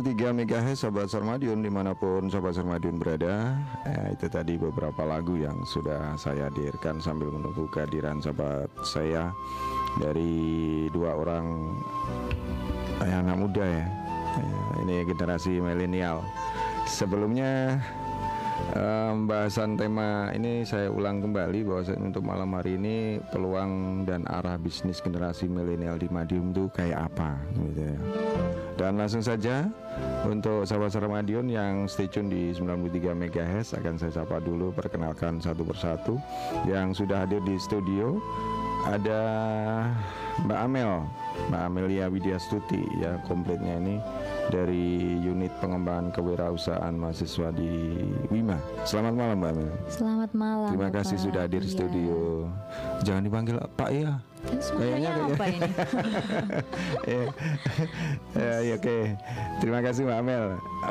Ya 93 MHz Sobat Sarmadion di mana pun Sobat Sarmadion berada. Eh, Itu tadi beberapa lagu yang sudah saya hadirkan sambil menunggu kehadiran sobat saya Dari dua orang eh, anak muda ya. Eh, Ini generasi milenial. Sebelumnya Pembahasan tema ini saya ulang kembali bahwa untuk malam hari ini peluang dan arah bisnis generasi milenial di Madiun itu kayak apa gitu ya. Dan langsung saja untuk sahabat Madiun yang stay tune di 93 MHz akan saya sapa dulu perkenalkan satu persatu yang sudah hadir di studio ada Mbak Amel, Mbak Amelia Widya Stuti ya komplitnya ini dari unit pengembangan kewirausahaan mahasiswa di Wima. Selamat malam Mbak Amel. Selamat malam. Terima Bapak. kasih sudah hadir di Iya. studio. Jangan dipanggil Pak ya. Terus Kayaknya makanya kayak- apa ini? ya, ya, ya, oke. Terima kasih Mbak Amel.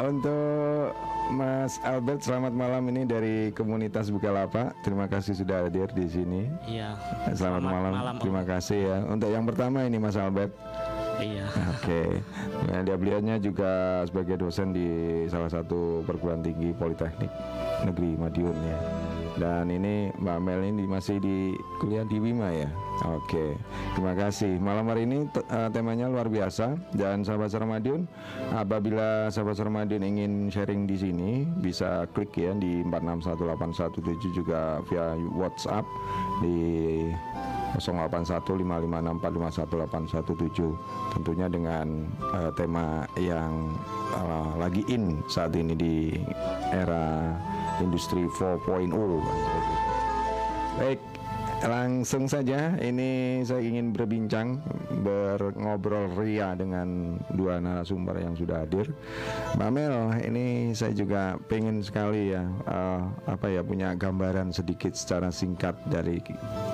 Untuk Mas Albert, selamat malam ini dari komunitas Bukalapak. Terima kasih sudah hadir di sini. Iya. Selamat, malam. Om. Terima kasih ya. Untuk yang pertama ini Mas Albert. Iya. Oke, nah, dia beliaunya juga sebagai dosen di salah satu perguruan tinggi Politeknik Negeri Madiun ya. Dan ini Mbak Mel ini masih di kuliah di Wima ya. Oke, terima kasih. Malam hari ini te- eh, temanya luar biasa dan sahabat Sarmadiun, apabila sahabat Sarmadiun ingin sharing di sini bisa klik ya di 461817 juga via WhatsApp di 081556451817 tentunya dengan eh, tema yang eh, lagi in saat ini di era industri 4.0 baik langsung saja ini saya ingin berbincang berngobrol ria dengan dua narasumber yang sudah hadir. Mbak Mel ini saya juga pengen sekali ya eh, apa ya punya gambaran sedikit secara singkat dari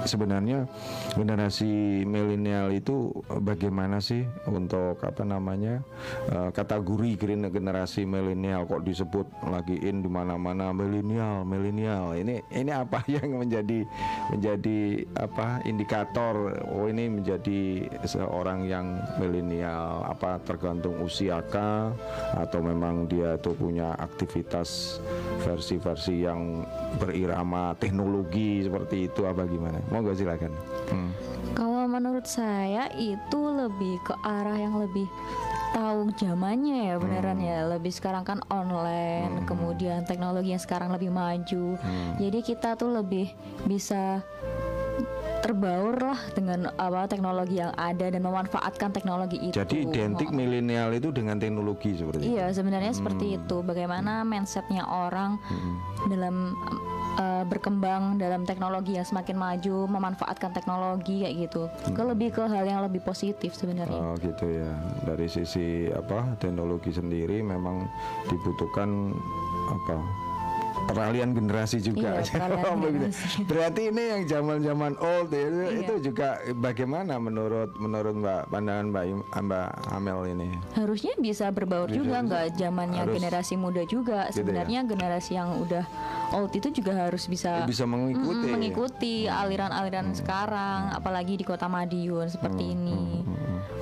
sebenarnya generasi milenial itu bagaimana sih untuk apa namanya eh, kategori gener- generasi milenial kok disebut lagi in di mana-mana milenial milenial. Ini ini apa yang menjadi menjadi apa indikator oh ini menjadi seorang yang milenial apa tergantung usia kah atau memang dia itu punya aktivitas versi-versi yang berirama teknologi seperti itu apa gimana monggo silakan Hmm. Kalau menurut saya itu lebih ke arah yang lebih tahu zamannya ya beneran Hmm. ya lebih sekarang kan online kemudian teknologi yang sekarang lebih maju Hmm. jadi kita tuh lebih bisa terbaur lah dengan apa teknologi yang ada dan memanfaatkan teknologi itu jadi identik Oh. milenial itu dengan teknologi seperti itu Iya sebenarnya Hmm. seperti itu. Bagaimana mindsetnya orang dalam uh, berkembang dalam teknologi yang semakin maju, memanfaatkan teknologi kayak gitu. Ke lebih ke hal yang lebih positif sebenarnya. Oh gitu ya. Dari sisi apa teknologi sendiri memang dibutuhkan apa peralihan generasi juga. Iya, peralihan Oh, generasi. Berarti ini yang zaman-zaman old ya, itu, Iya. itu juga bagaimana menurut menurut Mbak pandangan Mbak Mbak Amel ini? Harusnya bisa berbaur Bisa, juga nggak zamannya generasi muda juga. Gitu ya. Sebenarnya generasi yang udah old itu juga harus bisa Bisa mengikuti. Mm, mengikuti aliran-aliran sekarang, apalagi di Kota Madiun seperti ini.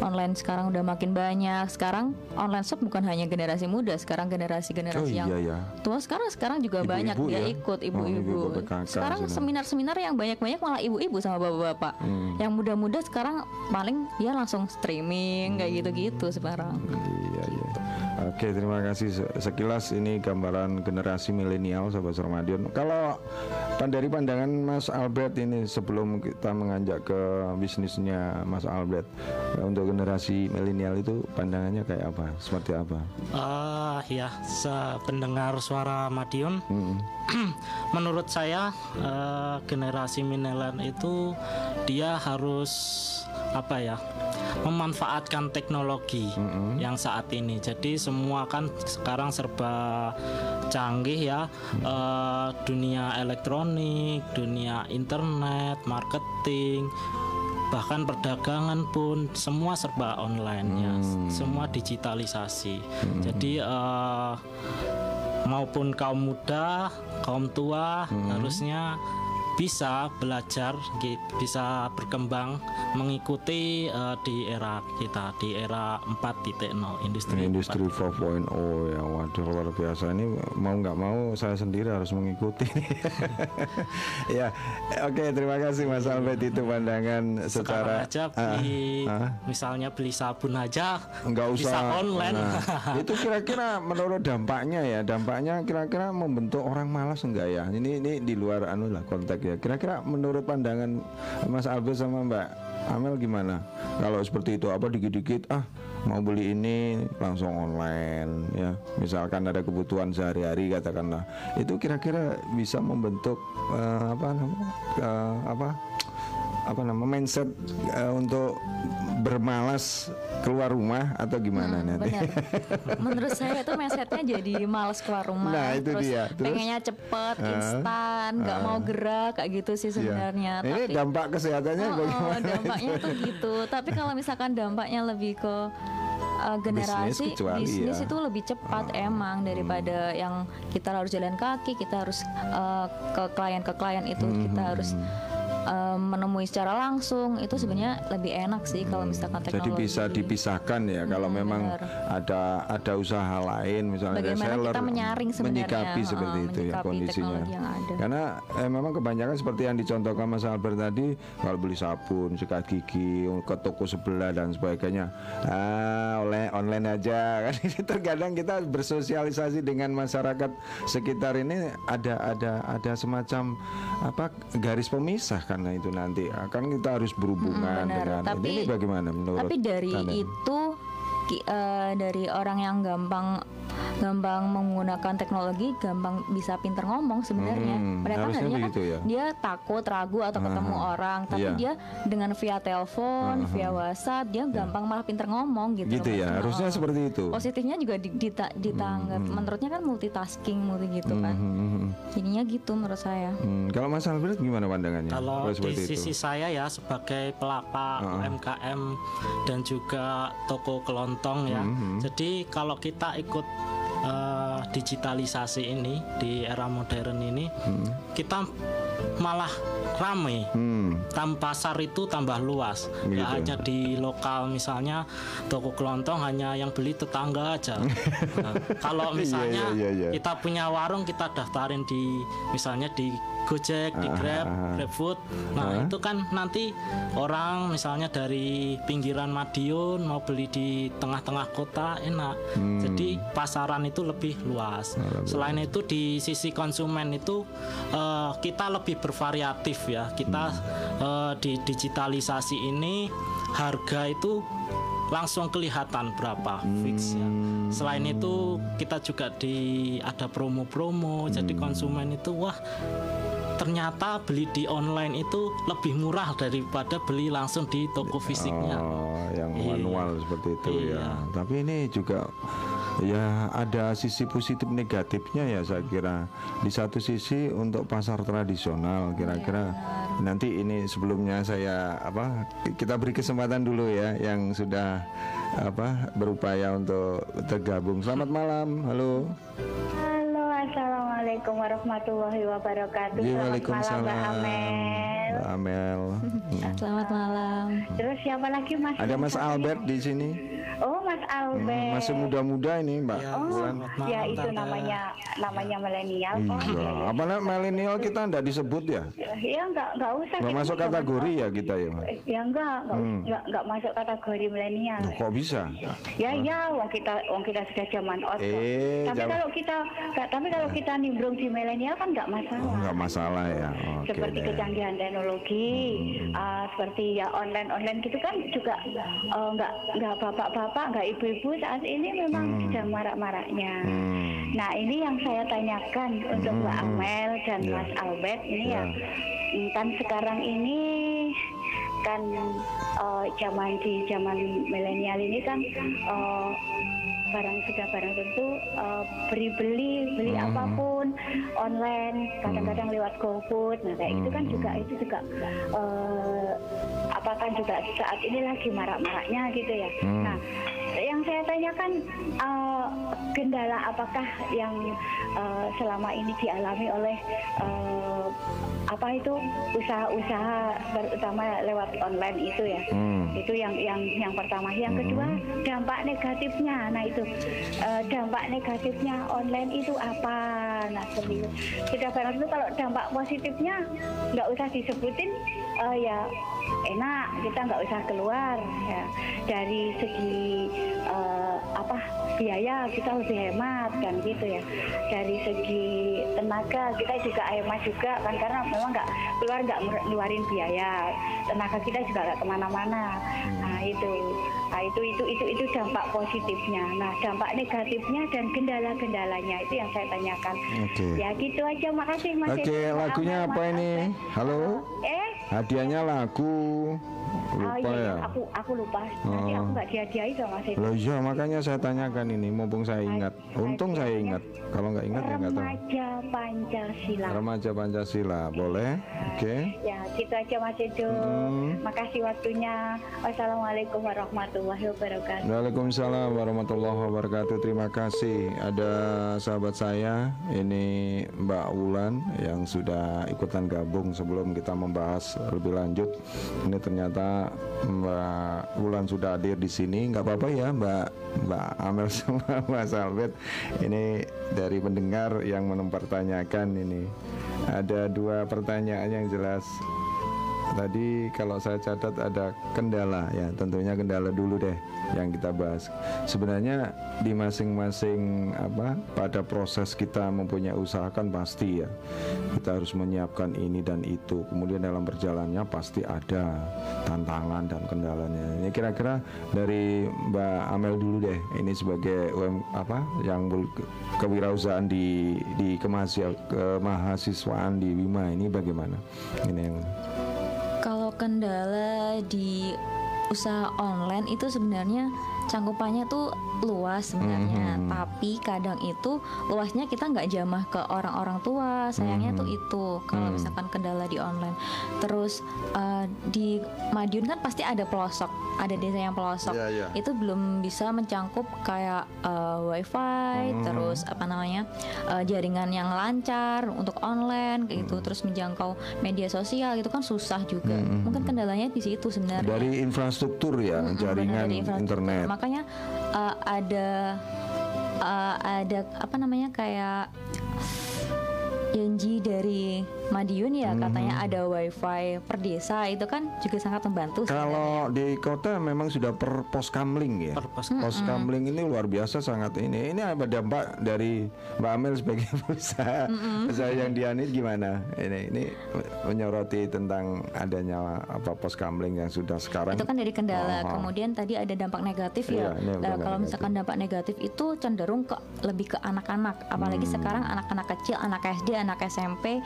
Online sekarang udah makin banyak. Sekarang online shop bukan hanya generasi muda, sekarang Oh generasi-generasi yang iya ya. tua sekarang sekarang juga Ibu-ibu banyak dia ya? ikut Oh, ibu-ibu. PKK sekarang seminar-seminar yang banyak-banyak malah ibu-ibu sama bapak-bapak. Hmm. Yang muda-muda sekarang paling dia langsung streaming kayak gitu-gitu sekarang. Iya iya. Oke terima kasih Se- sekilas ini gambaran generasi milenial sahabat Sarmadion. Kalau dari pandangan Mas Albert ini sebelum kita menganjak ke bisnisnya Mas Albert untuk generasi milenial itu pandangannya kayak apa? Seperti apa? Ah ya, pendengar suara Madiun. Mm-mm. Menurut saya eh, generasi milenial itu dia harus apa ya? memanfaatkan teknologi yang saat ini. Jadi semua kan sekarang serba canggih ya. Eh, dunia elektronik, dunia internet, marketing, bahkan perdagangan pun semua serba online ya. Semua digitalisasi. Jadi eh, maupun kaum muda, kaum tua harusnya bisa belajar bisa berkembang mengikuti eh, di era kita di era 4.0 industri Industri 4.0 ya waduh luar biasa. Ini mau nggak mau saya sendiri harus mengikuti. Ya oke terima kasih Mas Albert itu pandangan sekarang secara aja Ah, beli ah. misalnya beli sabun aja nggak usah. bisa online. Nah, itu kira-kira menurut dampaknya ya dampaknya kira-kira membentuk orang malas enggak ya? Ini ini di luar anu lah konteks ya kira-kira menurut pandangan Mas Albert sama Mbak Amel gimana? Kalau seperti itu apa dikit-dikit ah mau beli ini langsung online ya. Misalkan ada kebutuhan sehari-hari katakanlah. Itu kira-kira bisa membentuk eh, apa namanya eh, apa apa nama mindset eh, untuk bermalas keluar rumah atau gimana nanti? Bener. Menurut saya itu mindsetnya jadi males keluar rumah. Nah, itu terus dia. Terus? pengennya cepet, Ah, instan, nggak mau gerak kayak gitu sih Iya. sebenarnya. Ini Tapi dampak kesehatannya Oh, oh, bagaimana? dampaknya tuh gitu. Tapi kalau misalkan dampaknya lebih ke uh, generasi kecuali bisnis ya. itu lebih cepat emang daripada yang kita harus jalan kaki, kita harus uh, ke klien ke klien itu kita harus uh, menemui secara langsung. Itu sebenarnya lebih enak sih kalau misalkan Jadi teknologi. bisa dipisahkan ya kalau Hmm, memang benar. ada ada usaha lain misalnya ada Bagaimana seller kita menyaring sebenarnya, menyikapi heeh, seperti itu ya menyikapi kondisinya. yang ada. Karena eh, memang kebanyakan seperti yang dicontohkan Mas Albert tadi kalau beli sabun, sikat gigi ke toko sebelah dan sebagainya. Ah, oleh online aja kan ini terkadang kita bersosialisasi dengan masyarakat sekitar ini ada ada ada semacam apa garis pemisah karena itu nanti akan kita harus berhubungan Hmm, benar. dengan Tapi- ini bagaimana menurut Tapi dari kalian? itu eh, dari orang yang gampang gampang menggunakan teknologi, gampang bisa pinter ngomong sebenarnya. Hmm, Mereka kan ya. dia takut, ragu atau ketemu orang, tapi iya. dia dengan via telepon, via WhatsApp, dia gampang malah pinter ngomong gitu. gitu ya harusnya oh, seperti itu Positifnya juga di- dita- ditanggap. Menurutnya kan multitasking, multi gitu kan. Hmm, hmm, hmm. Jadinya gitu menurut saya. Hmm, kalau Mas Albert gimana pandangannya Kalau Kalau di sisi itu saya ya sebagai pelapak UMKM dan juga toko kelontong ya. Hmm, Jadi kalau kita ikut digitalisasi ini di era modern ini, kita malah rame. hmm, Tam pasar itu tambah luas. Nggak hanya di lokal misalnya toko kelontong hanya yang beli tetangga aja. Nah, kalau misalnya iya, iya. kita punya warung kita daftarin di misalnya di Gojek, di Grab, ah. GrabFood. Nah, itu kan nanti orang misalnya dari pinggiran Madiun mau beli di tengah-tengah kota enak. Hmm. Jadi pasaran itu lebih luas. Selain itu di sisi konsumen itu eh, kita lebih bervariatif ya. Kita Hmm. eh, di digitalisasi ini harga itu langsung kelihatan berapa fix ya. Hmm. Selain itu kita juga di ada promo-promo. Jadi Hmm. konsumen itu wah ternyata beli di online itu lebih murah daripada beli langsung di toko fisiknya. Oh, yang Iya. manual seperti itu ya. Iya. Tapi ini juga ya ada sisi positif negatifnya ya saya kira. Di satu sisi untuk pasar tradisional kira-kira nanti ini sebelumnya saya apa kita beri kesempatan dulu ya yang sudah apa berupaya untuk tergabung. Selamat malam. Halo. Assalamualaikum warahmatullahi wabarakatuh. Iya, Selamat Waalaikumsalam. malam, Mbak Amel. Mbak Amel. Hmm. Selamat malam. Terus siapa lagi Mas? Ada Mas Albert di sini. Oh, Mas Hmm, Albert. Masih muda-muda ini, Mbak. Ya, Oh, Bulan. selamat ya malam, itu namanya namanya milenial. Oh, Iya, apa namanya milenial kita enggak disebut ya? ya enggak enggak usah. Enggak masuk kategori ya kita ya, Mbak? Ya enggak, enggak, Hmm. enggak, enggak masuk kategori milenial. Kok bisa? Ya ya, wong kita wong kita sudah zaman old. kok. Eh, tapi kalau kita tapi kalau kita nimbrung di milenial kan enggak masalah. Oh, enggak masalah ya. Oke seperti deh. kecanggihan teknologi, ah, seperti ya online online gitu kan juga eh, nggak nggak bapak-bapak nggak ibu-ibu saat ini memang sedang marak-maraknya. Hmm. Nah ini yang saya tanyakan untuk Mbak Amel dan Ya. Mas Albert ini Ya. ya mm, kan sekarang ini kan eh, zaman di zaman milenial ini kan eh, barang sudah barang tentu eh, beri beli beli Hmm. apa pun online kadang-kadang lewat GoFood nah kayak itu kan juga Hmm. itu juga eh, apa kan juga saat ini lagi marak-maraknya gitu ya Hmm. nah yang saya tanyakan eh, kendala apakah yang eh, selama ini dialami oleh eh, apa itu usaha-usaha terutama lewat online itu ya. Hmm. Itu yang yang yang pertama. Yang kedua dampak negatifnya. Nah itu eh, dampak negatifnya online itu apa? Nah seperti. Sudah barang itu kalau dampak positifnya nggak usah disebutin eh, ya enak kita nggak usah keluar ya. Dari segi eh, apa biaya kita lebih hemat kan gitu ya. Dari segi tenaga kita juga hemat juga kan karena memang nggak keluar nggak ngeluarin biaya. Tenaga kita juga nggak ke mana-mana. Nah itu nah itu itu itu itu dampak positifnya nah dampak negatifnya dan kendala-kendalanya itu yang saya tanyakan Oke. ya gitu aja makasih mas Oke, Edo. lagunya apa ini? Halo? eh Hadiahnya lagu. Oh Lupa iya, iya, ya? aku aku lupa. Nanti Oh. aku nggak dihadiahi sama Mas Edo. Loh iya, makanya saya tanyakan ini, mumpung saya ingat. Untung saya ingat. Kalau nggak ingat ya nggak tahu. Remaja Pancasila. Remaja Pancasila, boleh? Oke. Ya, gitu aja Mas Edo. Hmm. Makasih waktunya. Wassalamualaikum warahmatullahi wabarakatuh. Waalaikumsalam warahmatullahi wabarakatuh. Terima kasih. Ada sahabat saya, ini Mbak Wulan yang sudah ikutan gabung sebelum kita membahas lebih lanjut. Ini ternyata Mbak Wulan sudah hadir di sini. Nggak apa-apa ya, Mbak Mbak Amel sama Mas Albert. Ini dari pendengar yang mempertanyakan ini. Ada dua pertanyaan yang jelas Tadi kalau saya catat ada kendala ya, tentunya kendala dulu deh yang kita bahas. Sebenarnya di masing-masing apa pada proses kita mempunyai usaha kan pasti ya. Kita harus menyiapkan ini dan itu. Kemudian dalam perjalanannya pasti ada tantangan dan kendalanya. Ini kira-kira dari Mbak Amel dulu deh. Ini sebagai UM apa yang kewirausahaan di di kemahasiswa- kemahasiswaan di Wima ini bagaimana? Ini yang kendala di usaha online itu sebenarnya cangkupannya tuh luas sebenarnya, Mhm. tapi kadang itu luasnya kita nggak jamah ke orang-orang tua. Sayangnya tuh Mhm. itu kalau Hmm. misalkan kendala di online. Terus eh, di Madiun kan pasti ada pelosok, ada desa yang pelosok. Iya, iya. Itu belum bisa mencangkup kayak eh, wifi, Mhm. terus apa namanya eh, jaringan yang lancar untuk online kayak Hmm. gitu, terus menjangkau media sosial itu kan susah juga. Mhm. Mungkin kendalanya di situ sebenarnya. dari infrastruktur ya, Mm-mm, jaringan benar, dari infrastruktur. internet. Makanya uh, ada uh, ada apa namanya kayak janji dari Madiun ya katanya ada wifi per desa itu kan juga sangat membantu. Kalau di kota memang sudah per poskamling ya. Per pos- Poskamling ini luar biasa sangat ini. Ini apa dampak dari Mbak Amel sebagai pengusaha usaha yang dianit gimana? Ini ini menyoroti tentang adanya apa poskamling yang sudah sekarang. itu kan dari kendala. Oh, oh. Kemudian tadi ada dampak negatif Iya, ya. ini Nah, kalau negatif. misalkan dampak negatif itu cenderung ke lebih ke anak-anak, apalagi Hmm. sekarang anak-anak kecil, anak SD, anak SMP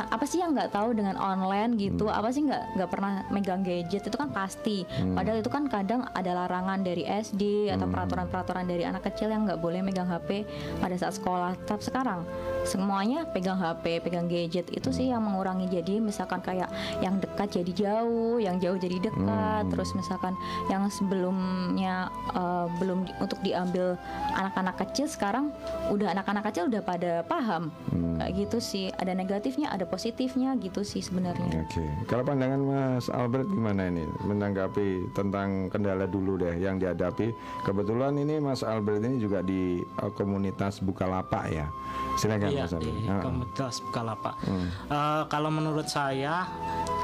apa sih yang nggak tahu dengan online gitu? Hmm. Apa sih nggak nggak pernah megang gadget itu kan pasti. Padahal itu kan kadang ada larangan dari SD atau Hmm. peraturan-peraturan dari anak kecil yang nggak boleh megang HP pada saat sekolah. Tapi sekarang semuanya pegang HP, pegang gadget itu sih yang mengurangi. Jadi misalkan kayak yang dekat jadi jauh, yang jauh jadi dekat, Hmm. terus misalkan yang sebelumnya eh, belum di- untuk diambil anak-anak kecil sekarang udah anak-anak kecil udah pada paham Hmm. kayak gitu sih ada negatifnya ada positifnya gitu sih sebenarnya Oke, kalau pandangan Mas Albert gimana ini menanggapi tentang kendala dulu deh yang dihadapi? Kebetulan ini Mas Albert ini juga di eh, komunitas Bukalapak ya. Silakan Iya Mas di Albert. Ah, komunitas Bukalapak. Hmm. Eh, kalau menurut saya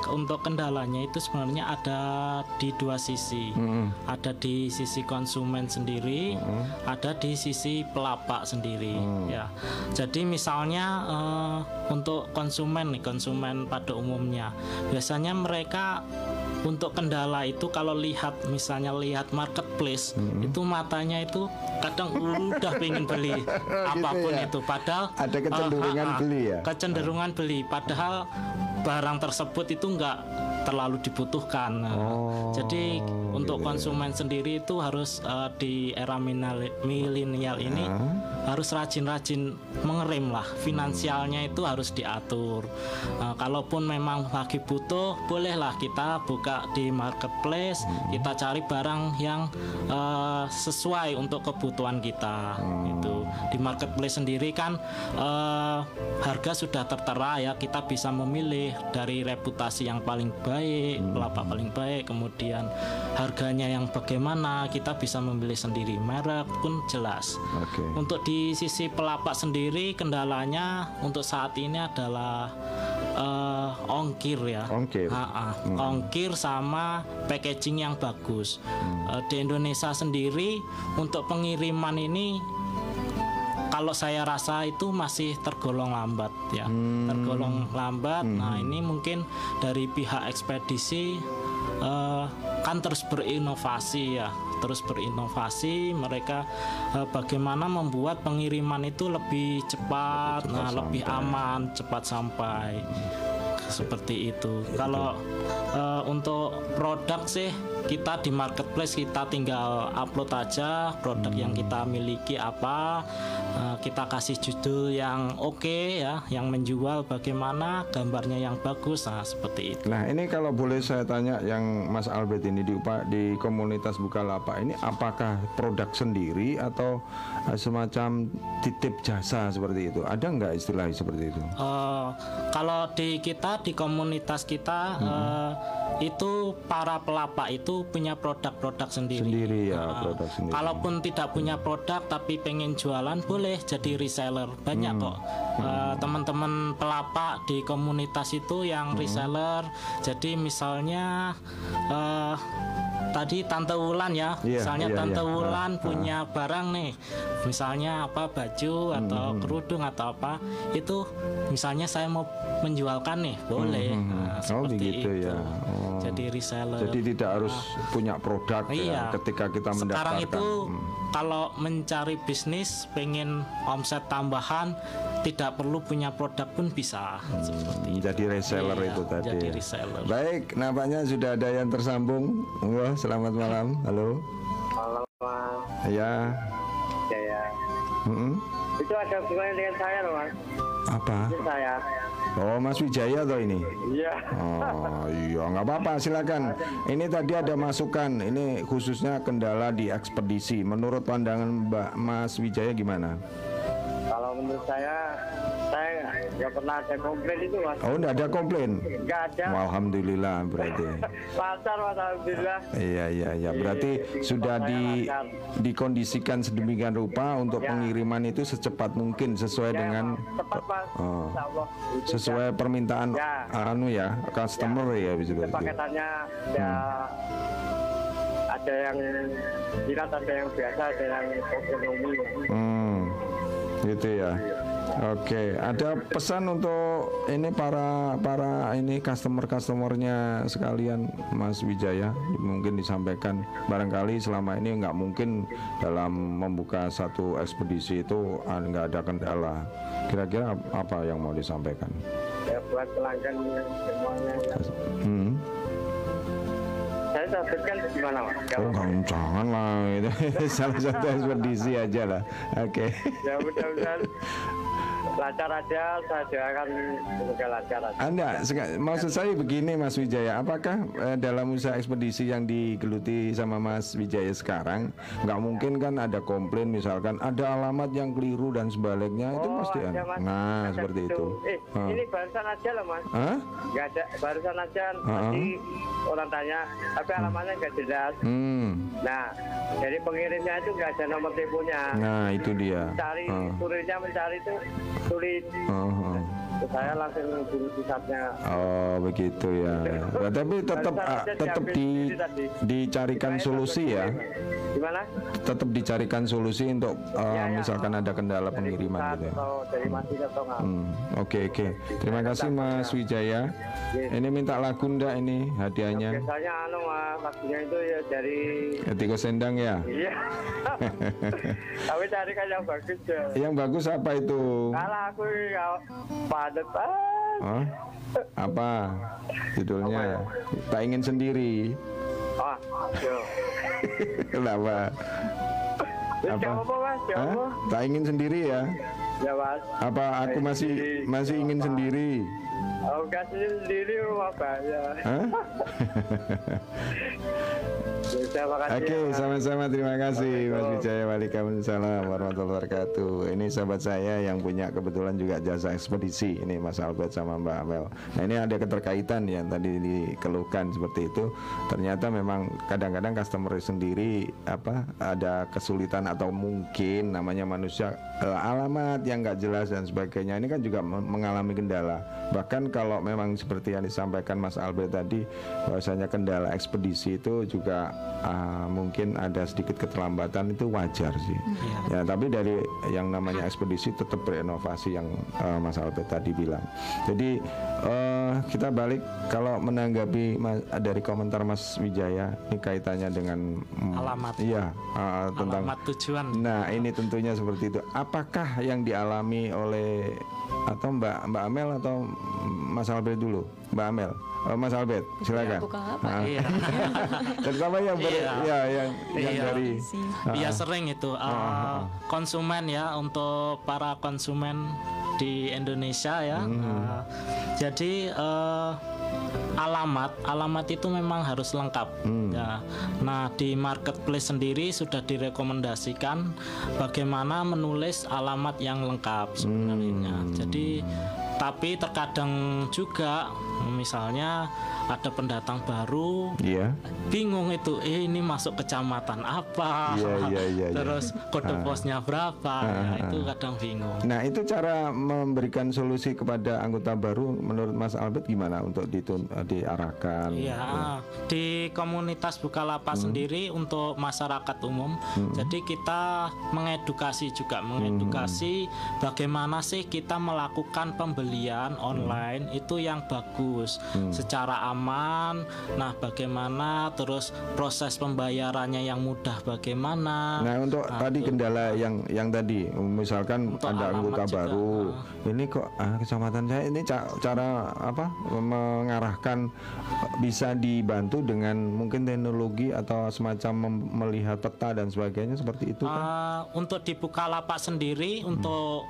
untuk kendalanya itu sebenarnya ada di dua sisi. Mm-mm. Ada di sisi konsumen sendiri, Hmm. ada di sisi pelapak sendiri. Ya, jadi misalnya eh, untuk konsumen nih, konsumen pada umumnya, biasanya mereka untuk kendala itu kalau lihat misalnya lihat marketplace Hmm. itu matanya itu kadang udah pengen beli apa pun ya? itu padahal Ada kecenderungan ah, ah, ah, beli ya? kecenderungan beli padahal barang tersebut itu enggak terlalu dibutuhkan. Oh, Jadi untuk gitu konsumen sendiri itu harus eh, di era milenial ini harus rajin-rajin mengerim lah. Finansialnya itu harus diatur. Eh, kalaupun memang lagi butuh, bolehlah kita buka di marketplace, kita cari barang yang eh, sesuai untuk kebutuhan kita. Itu di marketplace sendiri kan eh, harga sudah tertera ya. Kita bisa memilih dari reputasi yang paling baik, pelapak paling baik, kemudian harganya yang bagaimana, kita bisa memilih sendiri. Merek pun jelas. Oke. Untuk di sisi pelapak sendiri kendalanya untuk saat ini adalah eh, ongkir ya. Ongkir. Ha-ha, Ongkir sama packaging yang bagus. Eh, di Indonesia sendiri untuk pengiriman ini kalau saya rasa itu masih tergolong lambat ya. Tergolong lambat. Nah, ini mungkin dari pihak ekspedisi eh, kan terus berinovasi ya. Terus berinovasi mereka eh, bagaimana membuat pengiriman itu lebih cepat, nah lebih aman cepat sampai. Seperti itu. Kalau eh, untuk produk sih kita di marketplace kita tinggal upload aja produk yang kita miliki apa. Eh, kita kasih judul yang oke ya yang menjual bagaimana gambarnya yang bagus. Nah seperti itu. Nah ini kalau boleh saya tanya yang Mas Albert ini di di komunitas Bukalapak ini apakah produk sendiri atau eh, semacam titip jasa seperti itu? Ada nggak istilah seperti itu? Eh, kalau di kita di komunitas kita eh, itu para pelapak itu punya produk-produk sendiri. Sendiri ya, Ah, produk sendiri. Kalaupun tidak punya produk tapi pengen jualan boleh jadi reseller banyak Hmm. kok Eh, teman-teman pelapak di komunitas itu yang Hmm. reseller. Jadi misalnya eh, tadi Tante Wulan ya, Iya, misalnya iya, Tante iya. Wulan Ah, punya barang nih, misalnya apa baju atau Hmm. kerudung atau apa itu misalnya saya mau menjualkan nih boleh Nah, Oh begitu itu. ya. Oh. jadi reseller Jadi tidak harus punya produk ya Iya. ketika kita mendaftarkan. sekarang itu Hmm. kalau mencari bisnis pengen omset tambahan tidak perlu punya produk pun bisa seperti itu. Jadi reseller Iya, itu tadi. jadi ya. reseller. Baik, nampaknya sudah ada yang tersambung. Wah, selamat malam. Halo. Malam Mas Ya. Jaya. Mm-mm. Itu ada hubungannya dengan saya loh Mas. Apa? Ini saya. Oh, Mas Wijaya toh ini. Iya. Oh iya nggak apa-apa silakan. Ini tadi ada masukan. Ini khususnya kendala di ekspedisi. Menurut pandangan Mbak Mas Wijaya gimana? Kalau menurut saya, saya nggak pernah ada komplain itu Mas. Oh nggak ada komplain. Nggak ada. Alhamdulillah berarti. Lancar Mas Alhamdulillah. Iya iya iya. Berarti sudah di dikondisikan sedemikian rupa untuk Ya. pengiriman itu secepat mungkin sesuai Ya, dengan tepat Mas. Oh. Sesuai permintaan Ya. anu ya customer ya bisa ya, berarti. paketannya ya ada yang jilat, ada yang biasa, ada yang ekonomi. Hmm, gitu ya. Oke, ada pesan untuk ini para para ini customer customernya sekalian, Mas Wijaya, mungkin disampaikan. Barangkali selama ini nggak mungkin dalam membuka satu ekspedisi itu ah, nggak ada kendala. Kira-kira ap- apa yang mau disampaikan? Ya buat pelanggan semuanya. Hmm. Saya sebutkan gimana Mas? Oh, jangan lah, itu salah satu ekspedisi aja lah. Oke. ya mudah-mudahan lancar aja saya doakan semoga lancar aja Anda, seka- maksud saya begini Mas Wijaya, apakah eh, dalam usaha ekspedisi yang digeluti sama Mas Wijaya sekarang, nggak mungkin kan ada komplain misalkan ada alamat yang keliru dan sebaliknya itu pasti ada. Mas. Nah, Ada seperti gitu. itu. eh Ah. ini barusan aja loh mas Hah? nggak ada barusan aja Ah. tadi orang tanya tapi alamatnya nggak jelas Hmm. nah jadi pengirimnya itu nggak ada nomor teleponnya Nah, itu dia. cari Ah. kurirnya mencari itu sulit Ah, ah. Saya langsung hubungi pusatnya Oh begitu ya. Nah, tapi tetap aja tetap di dicarikan Saya solusi ya. gimana Tetap dicarikan solusi untuk eh, Ya, ya. misalkan ada kendala dari pengiriman gitu ya. nggak Hmm, Oke oke. Terima kasih Mas Wijaya. Ini minta lagu ndak ini hadiahnya? biasanya anu lagunya itu ya dari Etiko Sendang ya. iya tapi cari kan yang bagus ya Yang bagus apa itu? Kalah aku ya padat ah Oh, apa judulnya? Tak ingin sendiri. Ah. Kenapa? Apa? apa Hah? apa. Tak ingin sendiri ya? Ya mas. Apa aku masih masih ingin sendiri? Aku kasih sendiri rumah banyak. Ya. Oke, Mas. sama-sama terima kasih Mas. Wijaya. Waalaikumsalam warahmatullahi wabarakatuh. Ini sahabat saya yang punya kebetulan juga jasa ekspedisi. Ini Mas Albert sama Mbak Amel. Nah ini ada keterkaitan yang tadi dikeluhkan seperti itu. Ternyata memang kadang-kadang customer sendiri apa ada kesulitan atau mungkin namanya manusia eh, alamat yang nggak jelas dan sebagainya. Ini kan juga men- mengalami kendala. Bahkan kalau memang seperti yang disampaikan Mas Albert tadi, bahwasanya kendala ekspedisi itu juga ah, mungkin ada sedikit keterlambatan itu wajar sih. Ya, tapi dari yang namanya ekspedisi tetap berinovasi yang ah, Mas Albert tadi bilang. Jadi eh, kita balik kalau menanggapi Mas- dari komentar Mas Wijaya ini kaitannya dengan mm, Alamat. Iya, ah, tentang alamat tujuan Nah, ini tentunya seperti itu. Apakah yang dialami oleh atau Mbak Mbak Amel atau Mas Albert dulu? Mbak Amel. Oh, Mas Albert, silakan. Ah. Iya. Terutama yang ber, Iya. ya yang yang Iya. dari Iya sering itu uh, konsumen ya untuk para konsumen di Indonesia ya. Uh, jadi uh, alamat alamat itu memang harus lengkap. Ya. Nah di marketplace sendiri sudah direkomendasikan bagaimana menulis alamat yang lengkap sebenarnya. Jadi tapi terkadang juga misalnya ada pendatang baru Iya. bingung itu eh ini masuk kecamatan apa Iya, iya, iya, iya. terus kode posnya berapa ya, itu kadang bingung Nah, itu cara memberikan solusi kepada anggota baru menurut Mas Albert gimana untuk ditun- diarahkan? Iya, di komunitas Bukalapak sendiri untuk masyarakat umum. Jadi kita mengedukasi juga mengedukasi bagaimana sih kita melakukan pembelian online itu yang bagus secara aman. Nah, bagaimana? Terus proses pembayarannya yang mudah bagaimana? Nah untuk tadi kendala yang yang tadi misalkan Untuk ada anggota juga, baru ini kok ah, kecamatan saya ini ca- cara apa mengarahkan bisa dibantu dengan mungkin teknologi atau semacam melihat peta dan sebagainya seperti itu kan? Uh, untuk di Bukalapak sendiri untuk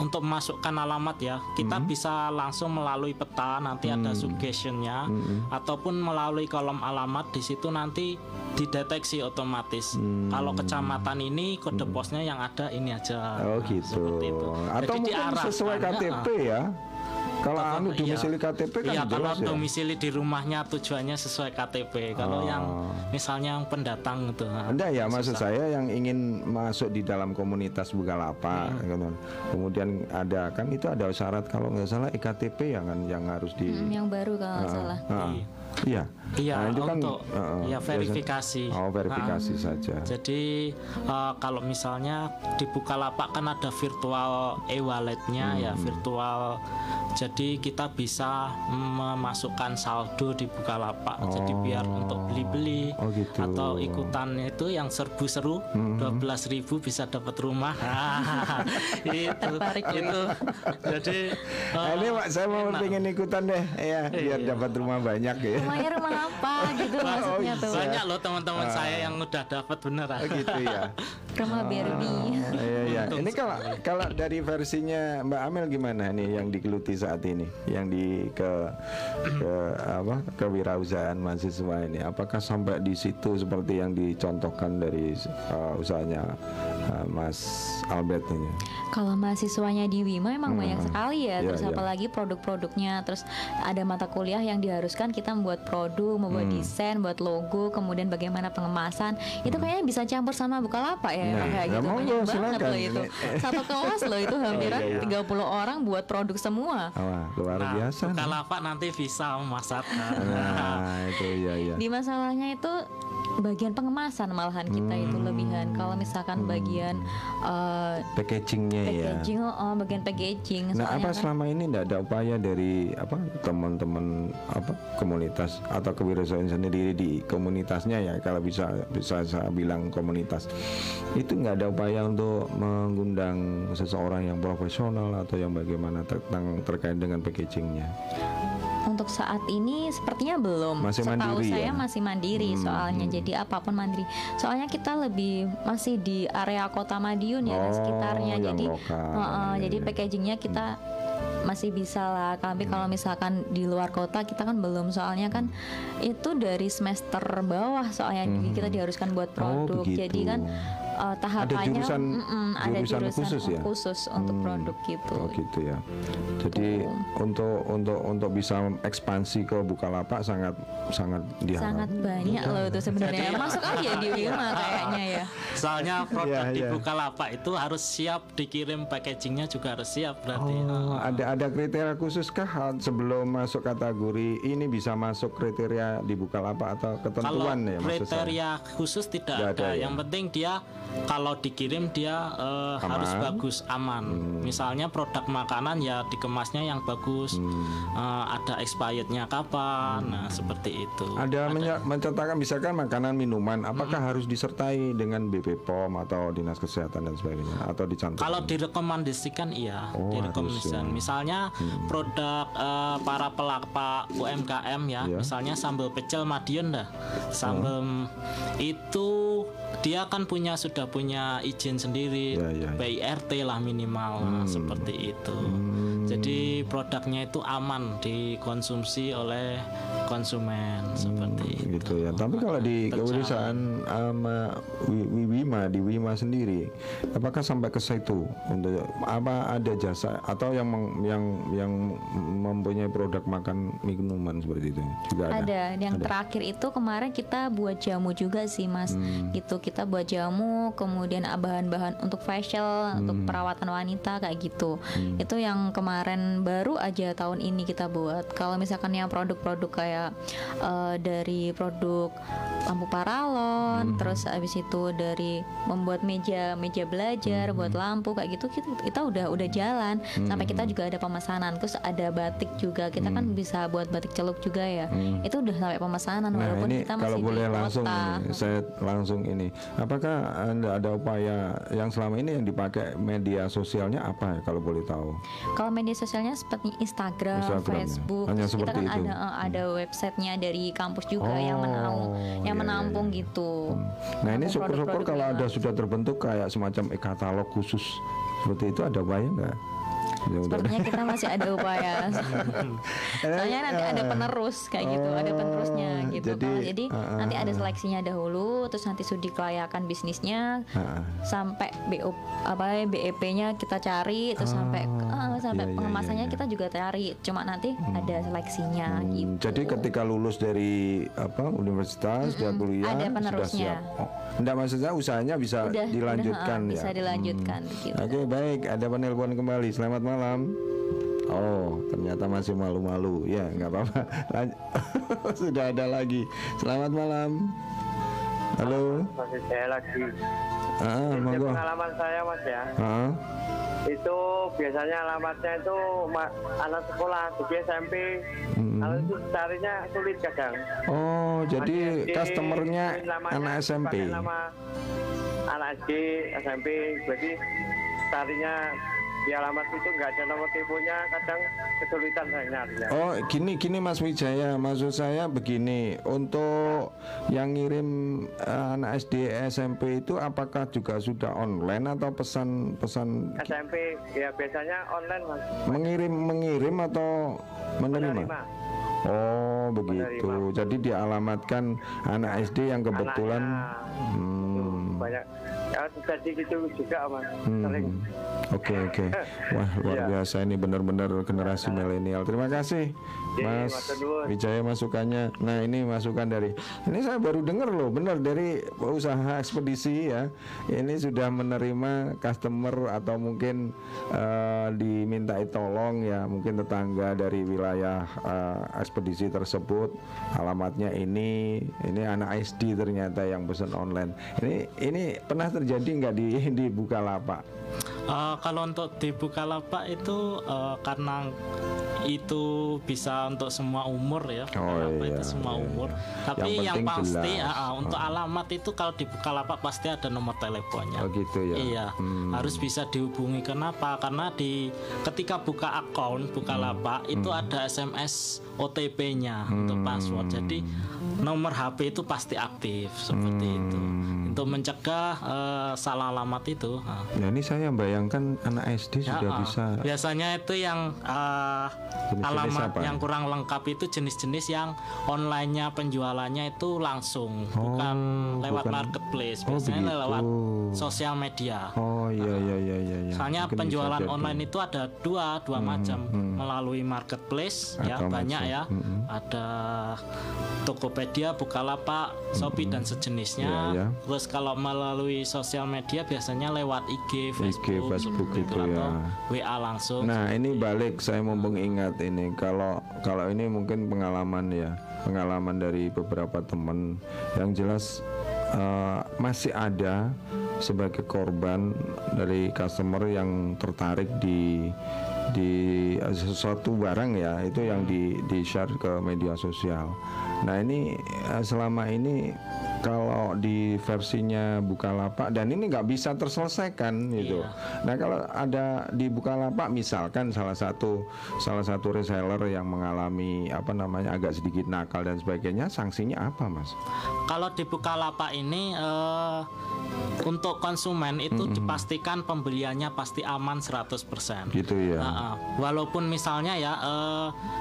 untuk masukkan alamat ya. Kita bisa langsung melalui peta nanti ada suggestionnya ataupun melalui kolom alamat di situ nanti dideteksi otomatis kalau kecamatan ini kode posnya yang ada ini aja Oh Nah, gitu. seperti itu. Atau Jadi mungkin diarahkan. sesuai KTP ya. Kalau anu Iya. domisili KTP kan Iya, kalau jelas ya. domisili di rumahnya tujuannya sesuai KTP. Kalau Oh. yang misalnya yang pendatang gitu. Enggak ya maksud saya yang ingin masuk di dalam komunitas Bukalapak Hmm. gitu. Kemudian ada kan itu ada syarat kalau nggak salah iktp yang kan yang harus di Hmm, yang baru kalau nggak salah. Ah, Iya. Iya, Nah, itu kan, untuk uh, uh, ya biasa- verifikasi. Oh, verifikasi saja. Jadi uh, kalau misalnya di Bukalapak kan ada virtual e-walletnya ya Hmm. virtual. Jadi kita bisa memasukkan saldo di Bukalapak. Jadi biar untuk beli-beli Oh, gitu. Hmm. atau ikutannya itu yang serbu seru 12.000 bisa dapat rumah. itu Tertarik itu. Jadi Nah, uh, ini Pak, saya mau enak. pengen ikutan deh ya biar Iya. dapat rumah banyak ya. Rumahnya rumah apa gitu maksudnya tuh. banyak loh teman-teman saya yang udah dapat beneran. Oh, gitu ya. Rumah Barbie. Iya iya. Ini kalau kalau dari versinya Mbak Amel gimana nih yang digeluti saat ini, yang di ke ke apa kewirausahaan mahasiswa ini? Apakah sampai di situ seperti yang dicontohkan dari uh, usahanya uh, Mas Albert ini? Kalau mahasiswanya di Wima emang banyak sekali ya, Iya, terus iya. apalagi produk-produknya, terus ada mata kuliah yang diharuskan kita membuat produk, membuat desain, buat logo, kemudian bagaimana pengemasan, itu kayaknya bisa campur sama Bukalapak ya, Nah, kayak ya gitu monggo, banyak banget silakan. loh itu, satu kelas loh itu hampiran iya, iya. 30 orang buat produk semua. Wah, luar Nah, biasa. nih. Bukalapak nanti bisa memasarkan. Nah, itu iya iya. Di masalahnya itu bagian pengemasan malahan kita itu lebihan. Kalau misalkan bagian eh, Packagingnya ya. packaging, oh, bagian packaging. Nah, apa kan- selama ini tidak ada upaya dari apa teman-teman apa komunitas atau kewirausahaan sendiri di komunitasnya ya kalau bisa bisa saya bilang komunitas itu nggak ada upaya untuk mengundang seseorang yang profesional atau yang bagaimana tentang terkait dengan packagingnya. Untuk saat ini sepertinya belum. Masih Setahu mandiri saya ya? masih mandiri Hmm, soalnya. hmm. Jadi apa pun mandiri. Soalnya kita lebih masih di area Kota Madiun ya dan Oh, sekitarnya. Jadi lokal. Heeh, Iya, jadi iya. packagingnya kita masih bisa lah. Tapi kalau Hmm. misalkan di luar kota kita kan belum. Soalnya kan itu dari semester bawah soalnya Jadi kita diharuskan buat Oh, produk. Jadi begitu. kan eh, tahapannya jurusan- mm-mm, ada jurusan jurusan khusus ya? khusus untuk Hmm. produk gitu. Oh gitu ya. Jadi untuk untuk untuk bisa ekspansi ke Bukalapak sangat sangat diharap. Sangat banyak loh itu sebenarnya. Masuk aja di Wima kayaknya ya. Soalnya produk Iya, di iya. Bukalapak itu harus siap dikirim packagingnya juga harus siap berarti. Oh, ada ada kriteria khusus kah sebelum masuk kategori ini bisa masuk kriteria di Bukalapak atau Kalau ketentuan ya maksud saya? kriteria khusus tidak ada. ada ya? Yang penting dia kalau dikirim dia eh, harus bagus aman. Misalnya produk makanan ya dikemasnya yang bagus. Hmm. Eh, ada expirednya kapan. Nah seperti itu. Ada menye- mencetakkan misalkan makanan minuman, apakah harus disertai dengan BP POM atau dinas kesehatan dan sebagainya atau dicantumkan? Kalau direkomendasikan iya, Oh, direkomendasikan. ya. Misalnya produk eh, para pelaku UMKM ya, Iya. misalnya sambal pecel Madiun dah. Sambal Oh. itu dia kan punya sudah punya izin sendiri, Iya, iya, iya. PIRT lah minimal Nah, seperti itu. Jadi produknya itu aman dikonsumsi oleh konsumen seperti itu. gitu ya. Tapi kalau di kewirausahaan sama Wi- Wima di Wima sendiri, apakah sampai ke situ untuk apa ada jasa atau yang meng- yang yang mempunyai produk makan minuman seperti itu juga ada? Ada. Yang terakhir itu kemarin kita buat jamu juga sih, Mas. Hmm. Gitu kita buat jamu, kemudian bahan-bahan untuk facial, Hmm. untuk perawatan wanita kayak gitu. Itu yang kemarin baru aja tahun ini kita buat. Kalau misalkan yang produk-produk kayak eh, dari produk lampu paralon, Hmm. terus habis itu dari membuat meja meja belajar, buat Hmm. lampu kayak gitu kita, kita udah udah jalan. Sampai kita juga ada pemesanan. Terus ada batik juga. Kita kan bisa buat batik celup juga ya. Itu udah sampai pemesanan Hmm. Nah walaupun ini kita masih kalau di boleh kota. langsung ini, saya langsung ini, apakah anda ada upaya yang selama ini yang dipakai media sosialnya apa ya kalau boleh tahu? Kalau media sosialnya seperti Instagram, Instagram ya. Facebook, Hanya terus kita kan itu. ada eh, ada websitenya dari kampus juga yang Oh, menampung yang iya, menampung iya, gitu. Nah ini syukur-syukur kalau yang- ada sudah terbentuk kayak semacam e-katalog khusus seperti itu ada upaya nggak? Ya. Sepertinya kita masih ada upaya. Soalnya nanti ada penerus kayak gitu, ada penerusnya Oh, gitu. jadi, Kalau jadi ah, nanti ada seleksinya dahulu, terus nanti studi kelayakan bisnisnya Ah, sampai BO apa BEP-nya kita cari terus sampai ah, sampai iya, iya, pengemasannya iya, iya. kita juga cari. Cuma nanti ada seleksinya Hmm, gitu. Jadi ketika lulus dari apa universitas dia kuliah ada sudah penerusnya. siap. Oh, enggak maksudnya usahanya bisa Udah, dilanjutkan udah, ah, ya. bisa dilanjutkan gitu. Oke baik ada penelpon kembali. Selamat malam. Oh ternyata masih malu-malu. Ya nggak apa-apa. Sudah ada lagi. Selamat malam. Halo. Masih saya lagi. Ah, monggo. pengalaman saya mas ya. Ah, Itu biasanya alamatnya itu ma- anak sekolah di SMP. Hmm. Kalau itu carinya sulit kadang. Oh jadi SD, customernya anak SMP. Nama anak SD, SMP. Jadi carinya di alamat itu nggak ada nomor teleponnya. Kadang kesulitan saya nyarinya. Oh gini gini Mas Wijaya maksud saya begini untuk yang ngirim eh, anak SD SMP itu apakah juga sudah online atau pesan pesan SMP ya biasanya online mas. mengirim mengirim atau menerima? Menerima. Oh begitu jadi dialamatkan anak SD yang kebetulan Anaknya hmm, banyak ya gitu juga mas Hmm. sering Oke oke. Wah luar Iya. biasa ini benar-benar generasi milenial. Terima kasih Mas matur nuwun. Wijaya masukannya. Nah ini masukan dari ini saya baru dengar loh benar dari usaha ekspedisi ya. Ini sudah menerima customer atau mungkin eh, dimintai tolong ya mungkin tetangga dari wilayah eh, ekspedisi tersebut alamatnya ini ini anak SD ternyata yang pesan online. Ini ini pernah terjadi nggak di di Bukalapak? Eh, kalau untuk di Bukalapak itu eh, karena itu bisa untuk semua umur ya Oh, iya, itu semua iya, umur iya. tapi Yang yang, pasti jelas. ah, untuk alamat itu kalau di Bukalapak pasti ada nomor teleponnya Oh gitu ya. Iya, Hmm. harus bisa dihubungi. Kenapa? Karena di ketika buka akun Bukalapak Hmm. itu ada SMS OTP-nya untuk password. Jadi nomor HP itu pasti aktif seperti itu. Hmm. Untuk mencegah eh, salah alamat itu. ah. Ya ini saya bayangkan anak SD Ya, sudah ah. bisa Biasanya itu yang Jenis-jenis alamat apa? yang kurang lengkap itu jenis-jenis yang online-nya penjualannya itu langsung, bukan lewat bukan- marketplace. Oh, Biasanya begitu. lewat sosial media. Oh iya iya iya iya. iya. Soalnya Mungkin penjualan online itu ada dua dua macam melalui marketplace ya Atau banyak macam, ya. Ada Tokopedia, Bukalapak, Shopee dan sejenisnya. Iya, iya. Terus kalau melalui sosial media biasanya lewat IG, Facebook, Facebook gitu atau ya. WA langsung. Nah ini balik saya mumpung ingat ini kalau kalau ini mungkin pengalaman ya pengalaman dari beberapa teman yang jelas eh, masih ada sebagai korban dari customer yang tertarik di di sesuatu barang ya itu yang di di share ke media sosial. Nah ini eh, selama ini kalau di versinya Bukalapak dan ini nggak bisa terselesaikan gitu. Nah kalau ada di Bukalapak misalkan salah satu salah satu reseller yang mengalami apa namanya agak sedikit nakal dan sebagainya, sanksinya apa mas? Kalau di Bukalapak ini eh, untuk konsumen itu dipastikan pembeliannya pasti aman 100%. Gitu ya. Ah, ah. walaupun misalnya ya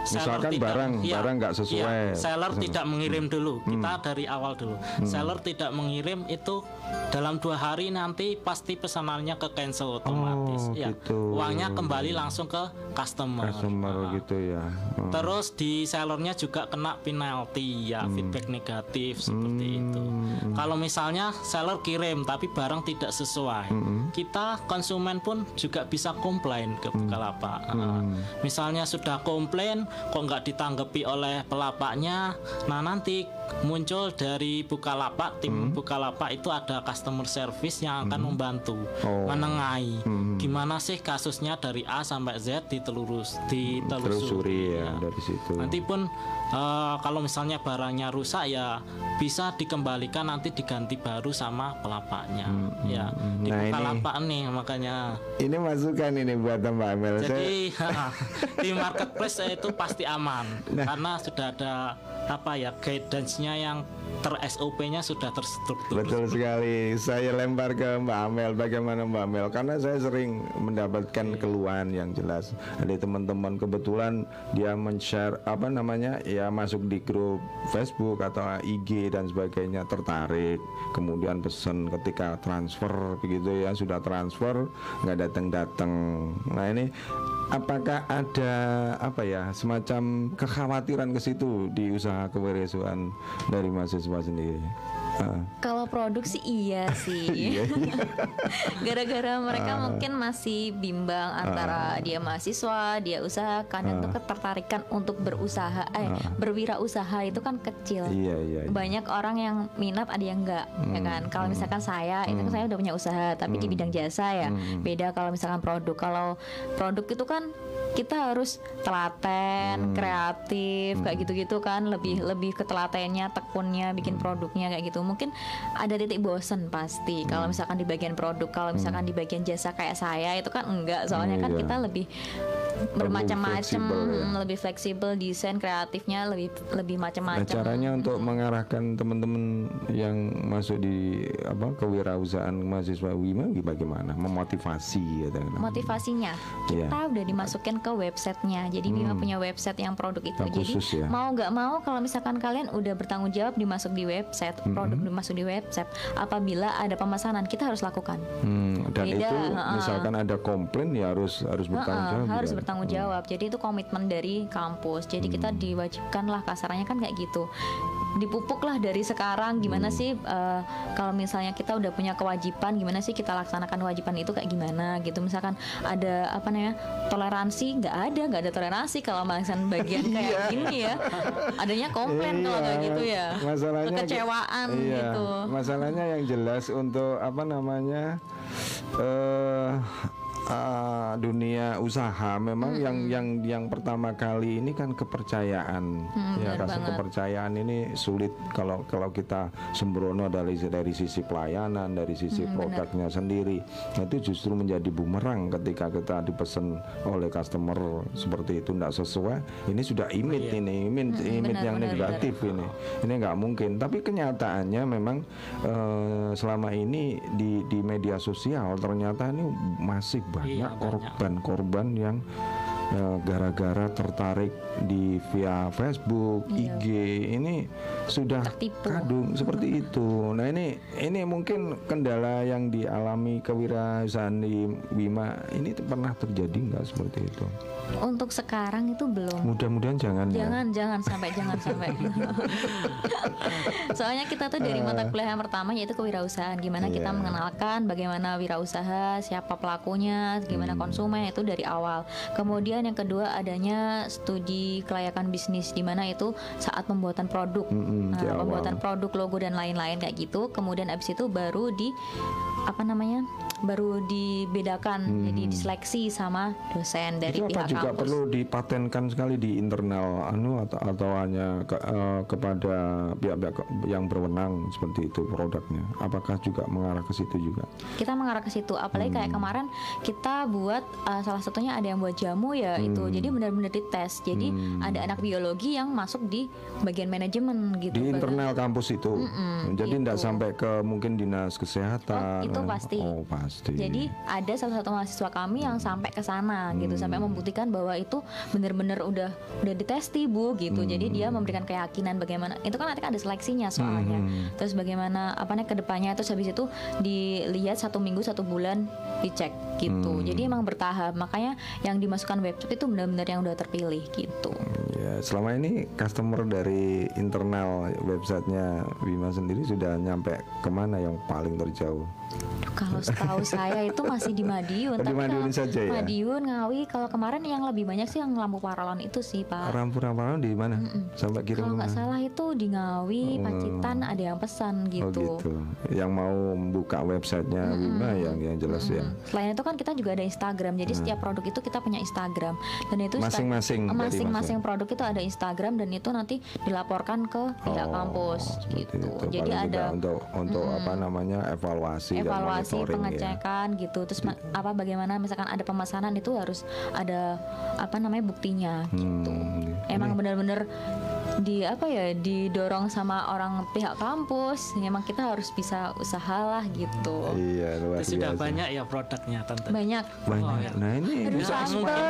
seller Misalkan tidak barang- iya, barang nggak sesuai. iya, seller Hmm. tidak mengirim dulu kita dari awal dulu seller tidak mengirim itu dalam dua hari nanti pasti pesanannya ke cancel otomatis Oh, ya gitu. uangnya kembali langsung ke customer, Customer Ah. gitu ya. Oh. Terus di sellernya juga kena penalti ya Hmm. feedback negatif seperti itu. Kalau misalnya seller kirim tapi barang tidak sesuai, Hmm. kita konsumen pun juga bisa komplain ke Bukalapak. Nah, Hmm. misalnya sudah komplain kok nggak ditanggapi oleh pelapaknya, nah nanti muncul dari Bukalapak tim Bukalapak itu ada customer service yang akan membantu Oh. menengahi gimana sih kasusnya dari A sampai Z ditelurus ditelusuri Telusuri ya ya. dari situ. Nanti pun eh, kalau misalnya barangnya rusak ya bisa dikembalikan nanti diganti baru sama pelapaknya. Ya, di Nah, ini- Bukalapak nih makanya. Ini masukan ini buat Mbak Amel. Saya- Jadi di marketplace itu pasti aman Nah. karena sudah ada apa ya guidance-nya yang ter SOP-nya sudah terstruktur. Betul sekali. Saya lempar ke Mbak Amel. Bagaimana Mbak Amel? Karena saya sering mendapatkan keluhan yang jelas dari teman-teman. Kebetulan dia men-share apa namanya ya masuk di grup Facebook atau IG dan sebagainya tertarik. Kemudian pesan ketika transfer begitu ya sudah transfer nggak datang-datang. Nah ini apakah ada apa ya semacam kekhawatiran ke situ di usaha kewirausahaan dari mahasiswa sendiri? Ah. Kalau produk sih iya sih. Iya, iya. Gara-gara mereka Ah. mungkin masih bimbang antara dia mahasiswa, dia usaha, kadang Ah. tuh ketertarikan untuk berusaha, eh berwirausaha itu kan kecil. Iya iya. iya. Banyak orang yang minat, ada yang enggak, ya kan? Kalau misalkan saya, itu kan saya udah punya usaha, tapi di bidang jasa ya. Beda kalau misalkan produk. Kalau produk itu kan kita harus telaten, kreatif, kayak gitu-gitu kan, lebih lebih ke telatennya, tekunnya, bikin produknya kayak gitu. Mungkin ada titik bosen pasti. Kalau misalkan di bagian produk, kalau misalkan di bagian jasa kayak saya itu kan enggak, soalnya kan Iya. kita lebih bermacam-macam, ya. lebih fleksibel, desain kreatifnya lebih lebih Nah, macam-macam. caranya untuk mengarahkan teman-teman yang masuk di apa kewirausahaan mahasiswa Wima bagaimana? Memotivasi ya. motivasinya Iya. kita udah dimasukin ke websitenya. Jadi Bima punya website yang produk itu. Hmm. Yang Jadi khusus ya? mau nggak mau kalau misalkan kalian udah bertanggung jawab dimasuk di website, Hmm. produk dimasuk di website. Apabila ada pemesanan kita harus lakukan. Hmm, dan Beda, itu ha-ha. misalkan ada komplain ya harus harus bertanggung jawab. harus ya? bertanggung jawab. Jadi itu komitmen dari kampus. Jadi kita Hmm. diwajibkan lah kasarannya kan kayak gitu. Dipupuk lah dari sekarang gimana Hmm. sih eh, kalau misalnya kita udah punya kewajiban gimana sih kita laksanakan kewajiban itu kayak gimana gitu. Misalkan ada apa namanya toleransi nggak ada nggak ada toleransi kalau misalkan bagian kayak gini ya. Adanya komplain kalau kayak Iya, gitu ya. Masalahnya Kekecewaan iya, gitu. Masalahnya yang jelas untuk apa namanya eh ah, dunia usaha. Memang yang yang yang pertama kali ini kan kepercayaan. Hmm, ya rasa banget. kepercayaan ini sulit kalau kalau kita sembrono dari dari sisi pelayanan dari sisi Hmm, produknya sendiri. Nah, itu justru menjadi bumerang ketika kita dipesan oleh customer seperti itu tidak sesuai. Ini sudah image ini image image Hmm, benar, yang benar, negatif ini. Ini nggak mungkin. Tapi kenyataannya memang eh, selama ini di di media sosial ternyata ini masih banyak Iya, banyak. korban-korban yang eh, gara-gara tertarik di via Facebook, IG ini sudah Iya. Tertipu. kadung seperti itu. Nah ini ini mungkin kendala yang dialami kewirausahaan di Wima ini pernah terjadi nggak seperti itu? Untuk sekarang itu belum. Mudah-mudahan jangan, ya. Jangan, jangan sampai, jangan sampai. Soalnya kita tuh dari mata kuliah yang pertama yaitu kewirausahaan. Gimana kita Eh. Iya. mengenalkan bagaimana wirausaha, siapa pelakunya, gimana Hmm. konsumen itu dari awal. Kemudian yang kedua adanya studi kelayakan bisnis di mana itu saat pembuatan produk, Mm-mm, Nah, di awal. pembuatan produk, logo dan lain-lain kayak gitu. Kemudian abis itu baru di apa namanya? Baru dibedakan jadi diseleksi sama dosen dari Hmm. itu apa pihak juga kampus. perlu dipatenkan sekali di internal anu atau, atau hanya ke- eh, kepada pihak-pihak yang berwenang seperti itu produknya apakah juga mengarah ke situ juga kita mengarah ke situ apalagi Hmm. kayak kemarin kita buat uh, salah satunya ada yang buat jamu ya itu Hmm. jadi benar-benar dites jadi ada anak biologi yang masuk di bagian manajemen gitu di internal kampus itu jadi tidak gitu. sampai ke mungkin dinas kesehatan Oh, itu pasti. oh pasti jadi ada salah satu mahasiswa kami yang sampai ke sana gitu. Sampai Hmm. membuktikan bahwa itu benar-benar udah udah ditesti bu gitu. Jadi Hmm. dia memberikan keyakinan bagaimana itu kan nanti kan ada seleksinya soalnya. Hmm. terus bagaimana apa nih ke depannya. Terus habis itu dilihat satu minggu satu bulan dicek gitu. Hmm. jadi emang bertahap. Makanya yang dimasukkan website itu benar-benar yang udah terpilih gitu. Ya selama ini customer dari internal websitenya Bima sendiri sudah nyampe ke mana yang paling terjauh Duh, kalau setahu saya itu masih di Madiun Oh, di tapi Madiun kalau saja ya? Madiun Ngawi kalau kemarin yang lebih banyak sih yang lampu paralon itu sih pak Rampur-rampur di mana sampai kirim Kalau nggak salah itu di Ngawi, Pacitan ada yang pesan Oh gitu. gitu. Yang mau membuka websitenya Wima yang yang jelas ya. Hmm. Selain itu kan kita juga ada Instagram. Jadi setiap produk itu kita punya Instagram dan itu Masing-masing masing-masing produk itu ada Instagram dan itu nanti dilaporkan ke pihak Oh, kampus gitu. itu. Jadi Paling ada untuk untuk apa namanya evaluasi, evaluasi dan monitoring ya. pengecekan gitu. Terus ma- apa bagaimana misalkan ada pemesanan itu harus ada apa namanya buktinya gitu. Hmm, emang benar-benar di apa ya didorong sama orang pihak kampus emang kita harus bisa usahalah gitu Iya luar Itu sudah biasa. banyak ya produknya tante. banyak Banyak. Oh, ya. Nah ini Aduh, bisa tante,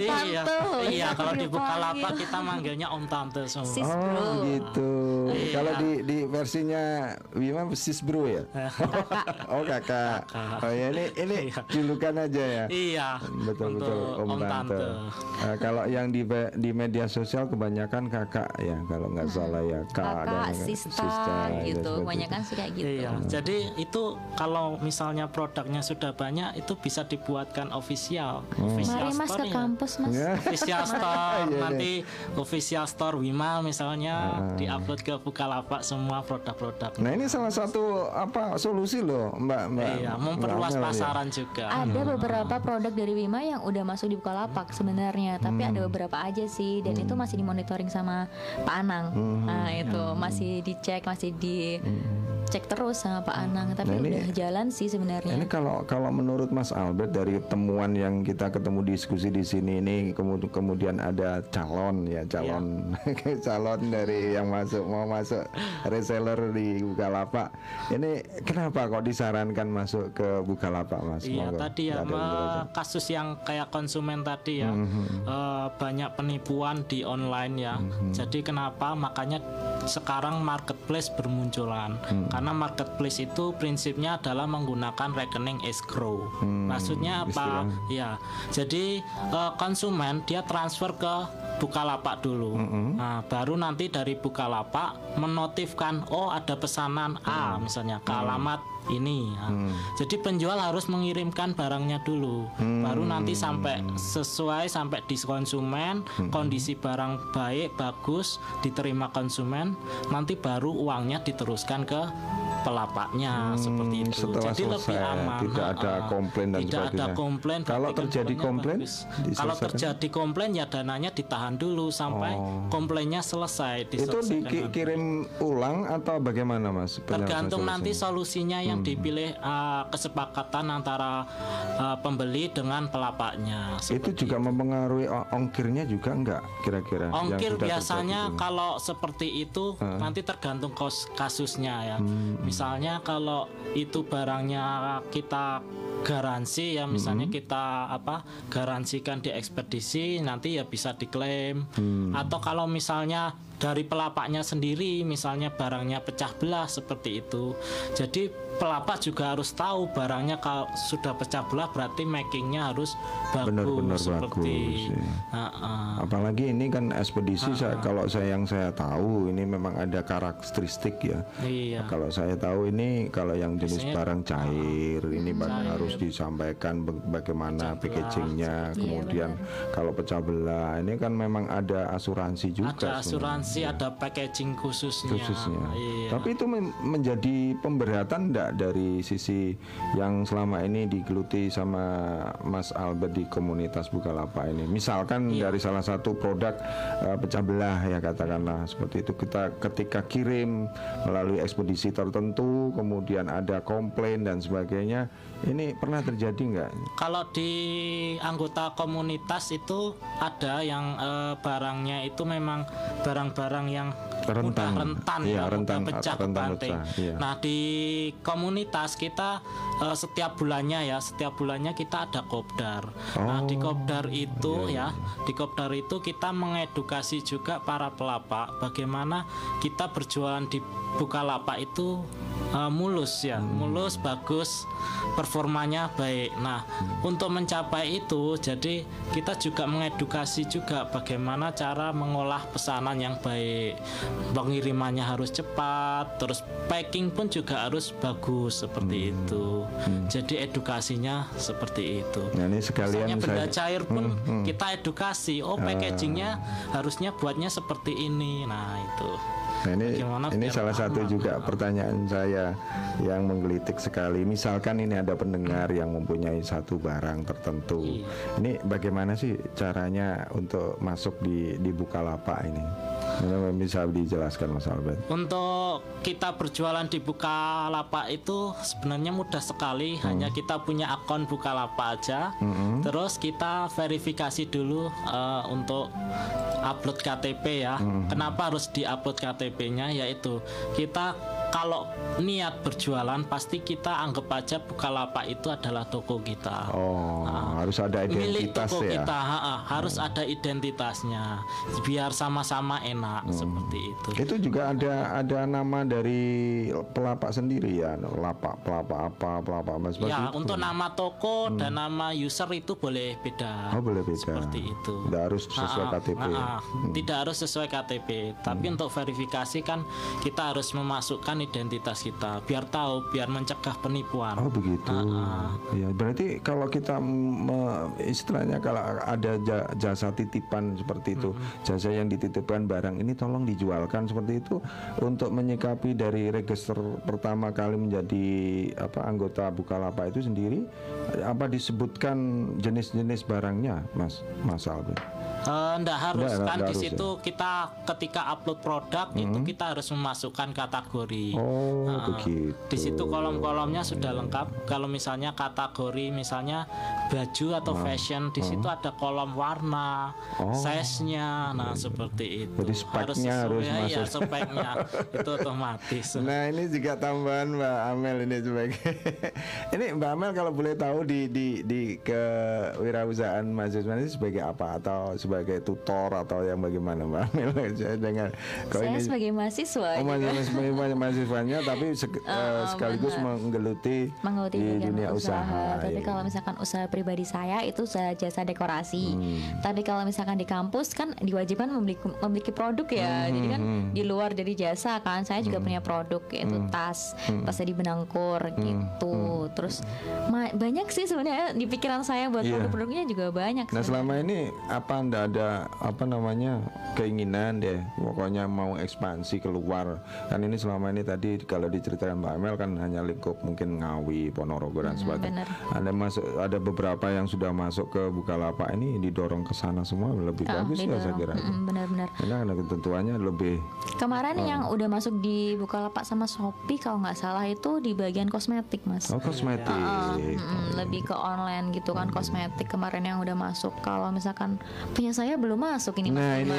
iya, tante, iya bisa kalau di. Bukalapak kita manggilnya Om Tante semua. Sis Oh bro gitu. Iya. Kalau di di versinya Wima sis bro ya. oh kakak. Oh ya ini ini julukan aja ya. Iya. Betul betul untuk Om, Tante. Eh, kalau yang di di media sosial kebanyakan kakak ya kalau nggak salah ya kak kakak dan sista ya, gitu seperti kebanyakan sih kayak gitu Iya, jadi itu kalau misalnya produknya sudah banyak itu bisa dibuatkan official, official mari mas store ke ya. kampus mas Ya. Official store Iya, iya. nanti official store Wima misalnya Ah. diupload ke Bukalapak semua produk-produk. Nah ini salah satu apa solusi loh Mbak Mbak. Iya, Mbak memperluas ya. pasaran juga. ada beberapa produk dari Wima yang udah masuk di Bukalapak sebenarnya tapi Hmm. ada beberapa aja sih dan itu masih dimonitoring sama Pak Anang Hmm. nah itu masih dicek masih di cek terus sama Pak Anang, tapi Nah, ini- udah jalan sih sebenarnya. Ini kalau kalau menurut Mas Albert dari temuan yang kita ketemu diskusi di sini ini kemudian kemudian ada calon ya calon calon dari yang masuk mau masuk reseller di Bukalapak. Ini kenapa kok disarankan masuk ke Bukalapak Mas? Iya Monggo, tadi ya penjelasan. kasus yang kayak konsumen tadi ya Mhm. eh, banyak penipuan di online ya. Mhm. Jadi kenapa makanya sekarang marketplace bermunculan Mhm. karena marketplace itu prinsipnya adalah menggunakan rekening escrow. Maksudnya apa? istilah. Ya jadi eh, konsumen dia transfer ke Bukalapak dulu. Nah baru nanti dari Bukalapak menotifkan oh ada pesanan A misalnya ke alamat ini. Nah, Jadi penjual harus mengirimkan barangnya dulu, baru nanti sampai sesuai sampai di konsumen, kondisi barang baik bagus diterima konsumen, nanti baru uangnya diteruskan ke pelapaknya seperti itu. Hmm, setelah Jadi lebih selesai, aman. tidak ada komplain dan tidak ada komplain. Kalau terjadi komplain. Kalau terjadi komplain ya dananya ditahan dulu sampai Oh. komplainnya selesai. itu dikirim ulang atau bagaimana Mas? Tergantung nanti solusinya? solusinya yang dipilih uh, kesepakatan antara uh, pembeli dengan pelapaknya. Itu juga mempengaruhi o- ongkirnya juga enggak kira-kira? Ongkir biasanya terjadi itu? kalau seperti itu nanti tergantung kos kasusnya ya. Misalnya kalau itu barangnya kita garansi ya misalnya kita apa garansikan di ekspedisi nanti ya bisa diklaim atau kalau misalnya dari pelapaknya sendiri misalnya barangnya pecah belah seperti itu jadi pelapak juga harus tahu barangnya kalau sudah pecah belah berarti mackingnya harus bagus Benar-benar seperti bagus, ya. Heeh. Apalagi ini kan ekspedisi saya, kalau saya yang saya tahu ini memang ada karakteristik ya. Iya. Kalau saya tahu ini kalau yang jenis Biasanya- barang cair ini bag- Cair. harus disampaikan ba- bagaimana packagingnya, kemudian kalau pecah belah ini kan memang ada asuransi juga. ada sebenarnya. Asuransi, ada packaging khususnya. khususnya. Iya. Tapi itu men- menjadi pemberatan enggak dari sisi yang selama ini digeluti sama Mas Albert di komunitas Bukalapak ini. Misalkan Iya. dari salah satu produk eh, pecah belah ya katakanlah seperti itu kita ketika kirim melalui ekspedisi tertentu kemudian ada komplain dan sebagainya. Ini pernah terjadi enggak? Kalau di anggota komunitas itu ada yang eh, barangnya itu memang barang-barang yang Rentan. mudah rentan Iya, ya, mudah rentan- pecah rentan pecah, iya. Nah di komunitas kita eh, setiap bulannya ya, setiap bulannya kita ada kopdar. Nah di Oh, kopdar itu iya, ya, di kopdar itu kita mengedukasi juga para pelapak bagaimana kita berjualan di Bukalapak itu eh, mulus ya, Hmm. mulus bagus, performanya baik. Nah, untuk mencapai itu, jadi kita juga mengedukasi juga bagaimana cara mengolah pesanan yang baik. Pengirimannya harus cepat, terus packing pun juga harus bagus seperti itu. Jadi edukasinya seperti itu. Nah, ini sekalian Misalnya benda saya Hmm, cair pun kita edukasi. Oh, packagingnya harusnya buatnya seperti ini. Nah, itu. Nah, ini ini salah satu aman? juga pertanyaan saya yang menggelitik sekali. Misalkan ini ada pendengar yang mempunyai satu barang tertentu. Iya. Ini bagaimana sih caranya untuk masuk di di Bukalapak ini? Bisa dijelaskan Mas Albert. Untuk kita berjualan di Bukalapak itu sebenarnya mudah sekali, hanya kita punya akun Bukalapak aja. Terus kita verifikasi dulu eh, untuk upload KTP ya. Kenapa harus diupload KTP-nya? Yaitu kita kalau niat berjualan pasti kita anggap aja Bukalapak itu adalah toko kita. Oh, harus ada Milik identitas toko ya. kita ha, ha, harus ada identitasnya biar sama-sama enak seperti itu. Itu juga ada ada nama dari pelapak sendiri ya, lapak pelapak apa, pelapak apa seperti Ya, itu. untuk nama toko dan nama user itu boleh beda. Oh, boleh beda. Seperti itu. Tidak harus sesuai ah, KTP. ah, ah. Tidak harus sesuai KTP, tapi untuk verifikasi kan kita harus memasukkan identitas kita biar tahu, biar mencegah penipuan. Oh begitu. Ah, Ya berarti kalau kita me- istilahnya kalau ada ja- jasa titipan seperti itu, jasa yang dititipkan barang ini tolong dijualkan seperti itu untuk menyikapi dari register pertama kali menjadi apa anggota Bukalapak itu sendiri apa disebutkan jenis-jenis barangnya, Mas Mas Albert? Eh, ndak harus Ndak, kan ndak di harus situ kita ketika upload produk itu kita harus memasukkan kategori. Oh, Nah, begitu. Di situ kolom-kolomnya sudah lengkap. Kalau misalnya kategori misalnya baju atau fashion di situ ada kolom warna, Oh. size-nya. Nah, seperti itu. Jadi harus sesuai, ya, masuk. speknya itu otomatis. Nah ini juga tambahan Mbak Amel ini sebagai ini Mbak Amel kalau boleh tahu di di di kewirausahaan mahasiswa ini sebagai apa atau sebagai tutor atau yang bagaimana Mbak Amel saya kalau saya ini sebagai mahasiswa oh, sebagai mahasiswanya tapi sek- eh, sekaligus menggeluti menggeluti di dunia usaha. Tapi ya. kalau misalkan usaha pribadi saya itu usaha jasa dekorasi. Hmm. Tapi kalau misalkan di kampus kan diwajibkan memiliki, memiliki produk ya. Jadi kan Hmm, di luar dari jasa kan saya juga punya produk yaitu tas, Hmm. tasnya di benangkur gitu. Terus ma- banyak sih sebenarnya di pikiran saya buat Iya. produk-produknya juga banyak. Nah sebenarnya. selama ini apa anda ada apa namanya keinginan deh pokoknya mau ekspansi keluar kan ini selama ini tadi kalau diceritakan Mbak Amel kan hanya lingkup mungkin Ngawi Ponorogo dan sebagainya. benar. Ada masuk ada beberapa yang sudah masuk ke Bukalapak ini didorong ke sana semua lebih Ah, bagus ya saya kira. Mm-mm, benar-benar. Karena ada ketentuannya lebih Kemarin yang udah masuk di Bukalapak sama Shopee kalau nggak salah itu di bagian kosmetik mas. oh kosmetik. Mm-mm, lebih ke online gitu kan kosmetik kemarin yang udah masuk kalau misalkan punya saya belum masuk ini Nah, Mas, ini.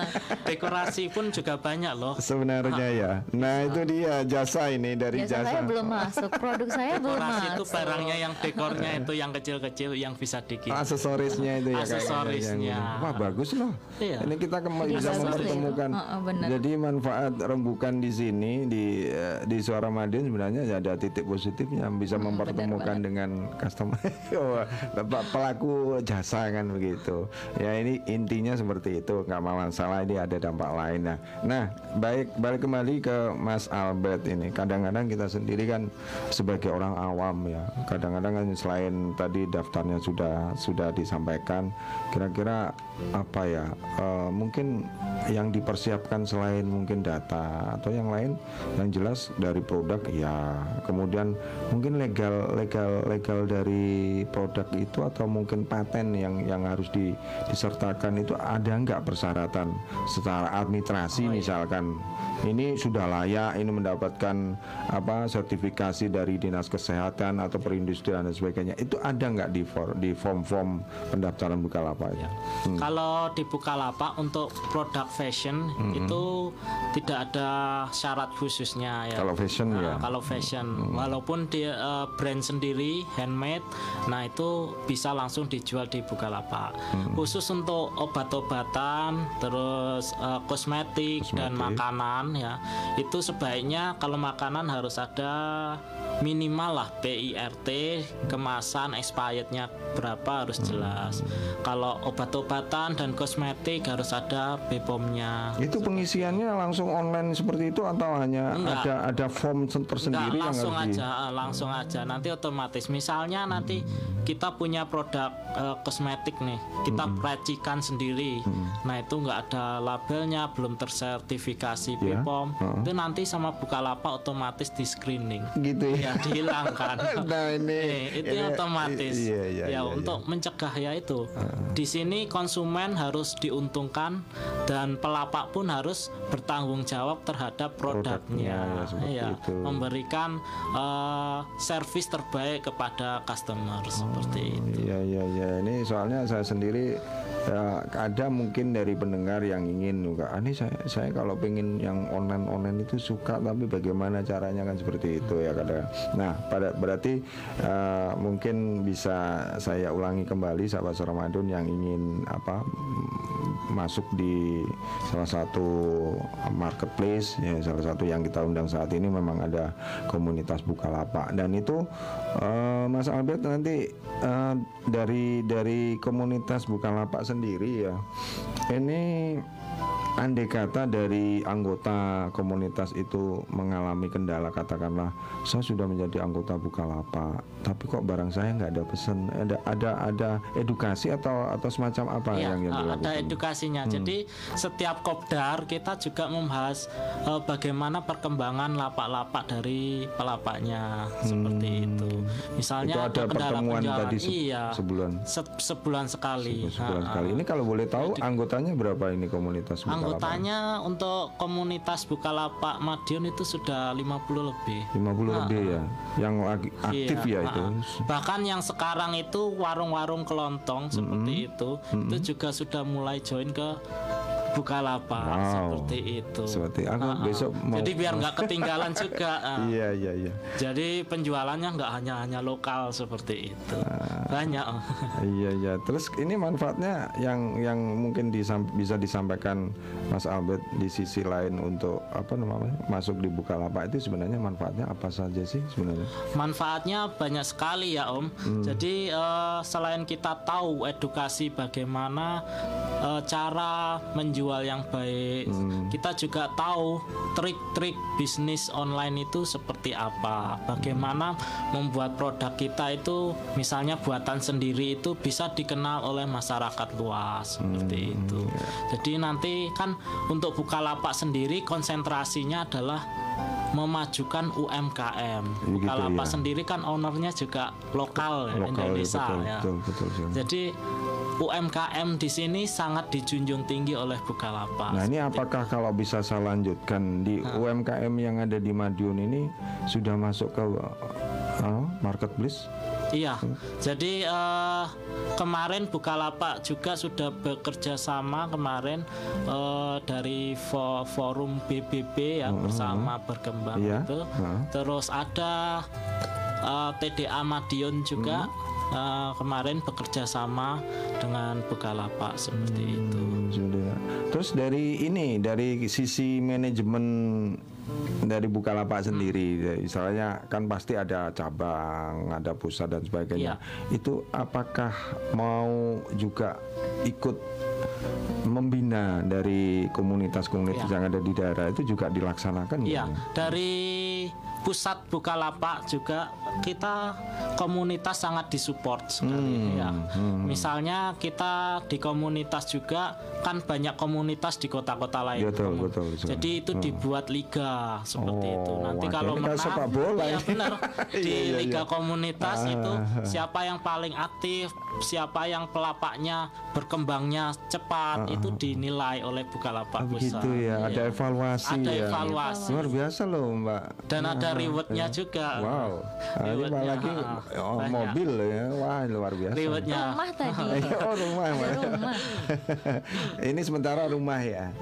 Dekorasi pun juga banyak loh. Sebenarnya ya. Nah itu dia jasa ini dari jasa jasa. saya belum masuk produk saya belum Dekorasi itu masuk barangnya yang dekornya itu yang kecil-kecil yang bisa dikirim. aksesorisnya itu ya Aksesorisnya. yang- Wah bagus loh. Iya. Ini kita kembali bisa mempertemukan. ya. Heeh, benar. Jadi manfaat rembukan di sini di eh, di Suara Madiun sebenarnya ya ada titik positifnya bisa Hmm, mempertemukan dengan customer Wah, Bapak pelaku jasa kan begitu. Ya ini intinya seperti itu nggak masalah ini ada dampak lainnya. Nah baik balik kembali ke Mas Albert ini. Kadang-kadang kita sendiri kan sebagai orang awam ya. Kadang-kadang kan selain tadi daftarnya sudah sudah disampaikan, kira-kira apa ya? eh, mungkin yang dipersiapkan selain mungkin data atau yang lain yang jelas dari produk ya kemudian mungkin legal legal legal dari produk itu atau mungkin paten yang yang harus di, disertakan itu ada nggak persyaratan secara administrasi misalkan? Ini sudah layak ini mendapatkan apa sertifikasi dari dinas kesehatan atau perindustrian dan sebagainya. Itu ada nggak di for- di form-form pendaftaran bukalapak? Ya? Kalau di Bukalapak untuk produk fashion itu tidak ada syarat khususnya ya. Kalau fashion Nah, ya. Kalau fashion, walaupun dia eh, brand sendiri handmade, nah itu bisa langsung dijual di Bukalapak. Khusus untuk obat-obatan, terus eh, kosmetik, dan Kosmetik. makanan ya, itu sebaiknya kalau makanan harus ada minimal lah PIRT, kemasan expirednya berapa harus jelas. Kalau obat-obatan dan kosmetik harus ada BPOM-nya. Itu pengisiannya langsung online seperti itu atau hanya Enggak. ada ada form tersendiri Enggak, yang langsung harus di aja, eh, langsung aja. Nanti otomatis. Misalnya nanti kita punya produk eh, kosmetik nih, kita racikan sendiri. Nah itu nggak ada labelnya, belum tersertifikasi Ya, BPOM. heeh. Itu nanti sama Bukalapak otomatis di screening. gitu ya. Ya dihilangkan. Nah, ini- Eh, itu ini- otomatis. iya, iya, ya iya, untuk mencegah ya itu. Di sini konsumen harus diuntungkan dan pelapak pun harus bertanggung jawab terhadap Produknya, produknya. ya, Iya, itu. memberikan eh, servis terbaik kepada customer seperti itu. Iya iya iya ini soalnya saya sendiri ya, ada mungkin dari pendengar yang ingin juga ah, ini saya saya kalau pengen yang online online itu suka tapi bagaimana caranya kan seperti itu ya kadang. Nah pada berarti eh, mungkin bisa saya ulangi kembali sahabat Ramadan yang ingin apa masuk di salah satu marketplace ya salah satu yang kita undang saat ini memang ada komunitas Bukalapak dan itu eh, Mas Albert nanti eh, dari dari komunitas Bukalapak sendiri ya. Ini andai kata dari anggota komunitas itu mengalami kendala katakanlah saya sudah menjadi anggota Bukalapak tapi kok barang saya nggak ada pesan ada ada ada edukasi atau atau semacam apa Iya, yang yang eh, ada dilakukan? edukasinya. Jadi setiap kopdar kita juga membahas eh, bagaimana perkembangan lapak-lapak dari pelapaknya seperti itu. Misalnya Hmm. Itu ada pertemuan penjualan. tadi se- iya, sebulan. se- sebulan sekali. sebulan Ha, sekali. ha. Ini kalau boleh tahu anggotanya berapa ini komunitas Bukalapak? Anggotanya untuk komunitas Bukalapak Madiun itu sudah 50 lebih. 50 lebih ya, yang lagi aktif Iya, ya itu. ha. Bahkan yang sekarang itu warung-warung kelontong seperti itu, itu juga sudah mulai join ke Bukalapak Wow. seperti itu. Seperti aku Ha, ha. besok mau. Jadi biar nggak ketinggalan juga. Iya iya iya. Jadi penjualannya nggak hanya hanya lokal seperti itu. Ah. Banyak. Iya iya. Terus ini manfaatnya yang yang mungkin disam- bisa disampaikan Mas Albert di sisi lain untuk apa namanya masuk di Bukalapak itu sebenarnya manfaatnya apa saja sih sebenarnya? Manfaatnya banyak sekali ya Om. Hmm. Jadi eh, selain kita tahu edukasi bagaimana eh, cara menjual yang baik, Hmm. kita juga tahu trik-trik bisnis online itu seperti apa. Bagaimana membuat produk kita itu misalnya buatan sendiri itu bisa dikenal oleh masyarakat luas seperti Hmm. itu. Ya. Jadi nanti kan untuk Bukalapak sendiri konsentrasinya adalah memajukan UMKM. Begitu, Bukalapak ya. sendiri kan ownernya juga lokal, ya, Lokal, Indonesia betul, ya. betul betul sekali. Jadi UMKM di sini sangat dijunjung tinggi oleh Bukalapak. Nah ini apakah kalau bisa saya lanjutkan di UMKM yang ada di Madiun ini sudah masuk ke uh, marketplace? Iya, jadi eh, kemarin Bukalapak juga sudah bekerja sama kemarin eh, dari fo- forum BBB ya bersama berkembang Iya, itu. heeh. Terus ada eh, TDA Madiun juga eh, kemarin bekerja sama dengan Bukalapak seperti itu. Hmm, sudah. Terus dari ini dari sisi manajemen dari Bukalapak sendiri, ya, misalnya kan pasti ada cabang, ada pusat dan sebagainya. Itu apakah mau juga ikut membina dari komunitas-komunitas yang ada di daerah itu juga dilaksanakan? Iya, dari pusat Bukalapak juga kita komunitas sangat disupport sekali ya. Misalnya kita di komunitas juga kan banyak komunitas di kota-kota lain. Betul, Komun- betul, betul. Jadi itu dibuat liga seperti itu. Oh, Nanti wah, kalau menang sepak bola ya benar di Iya, iya, liga iya. komunitas itu siapa yang paling aktif, siapa yang pelapaknya berkembangnya cepat itu dinilai oleh Bukalapak Ah, Pusat. begitu ya, ada Iya. evaluasi Ada ya. evaluasi. Luar biasa loh, Mbak. Dan ada Ah, rewardnya ya. juga. Wow. Ah, ini Rewardnya, apalagi ah, oh, banyak. mobil ya. Wah, luar biasa. Rewardnya. Rumah tadi. oh, rumah. Rumah. ini sementara rumah ya.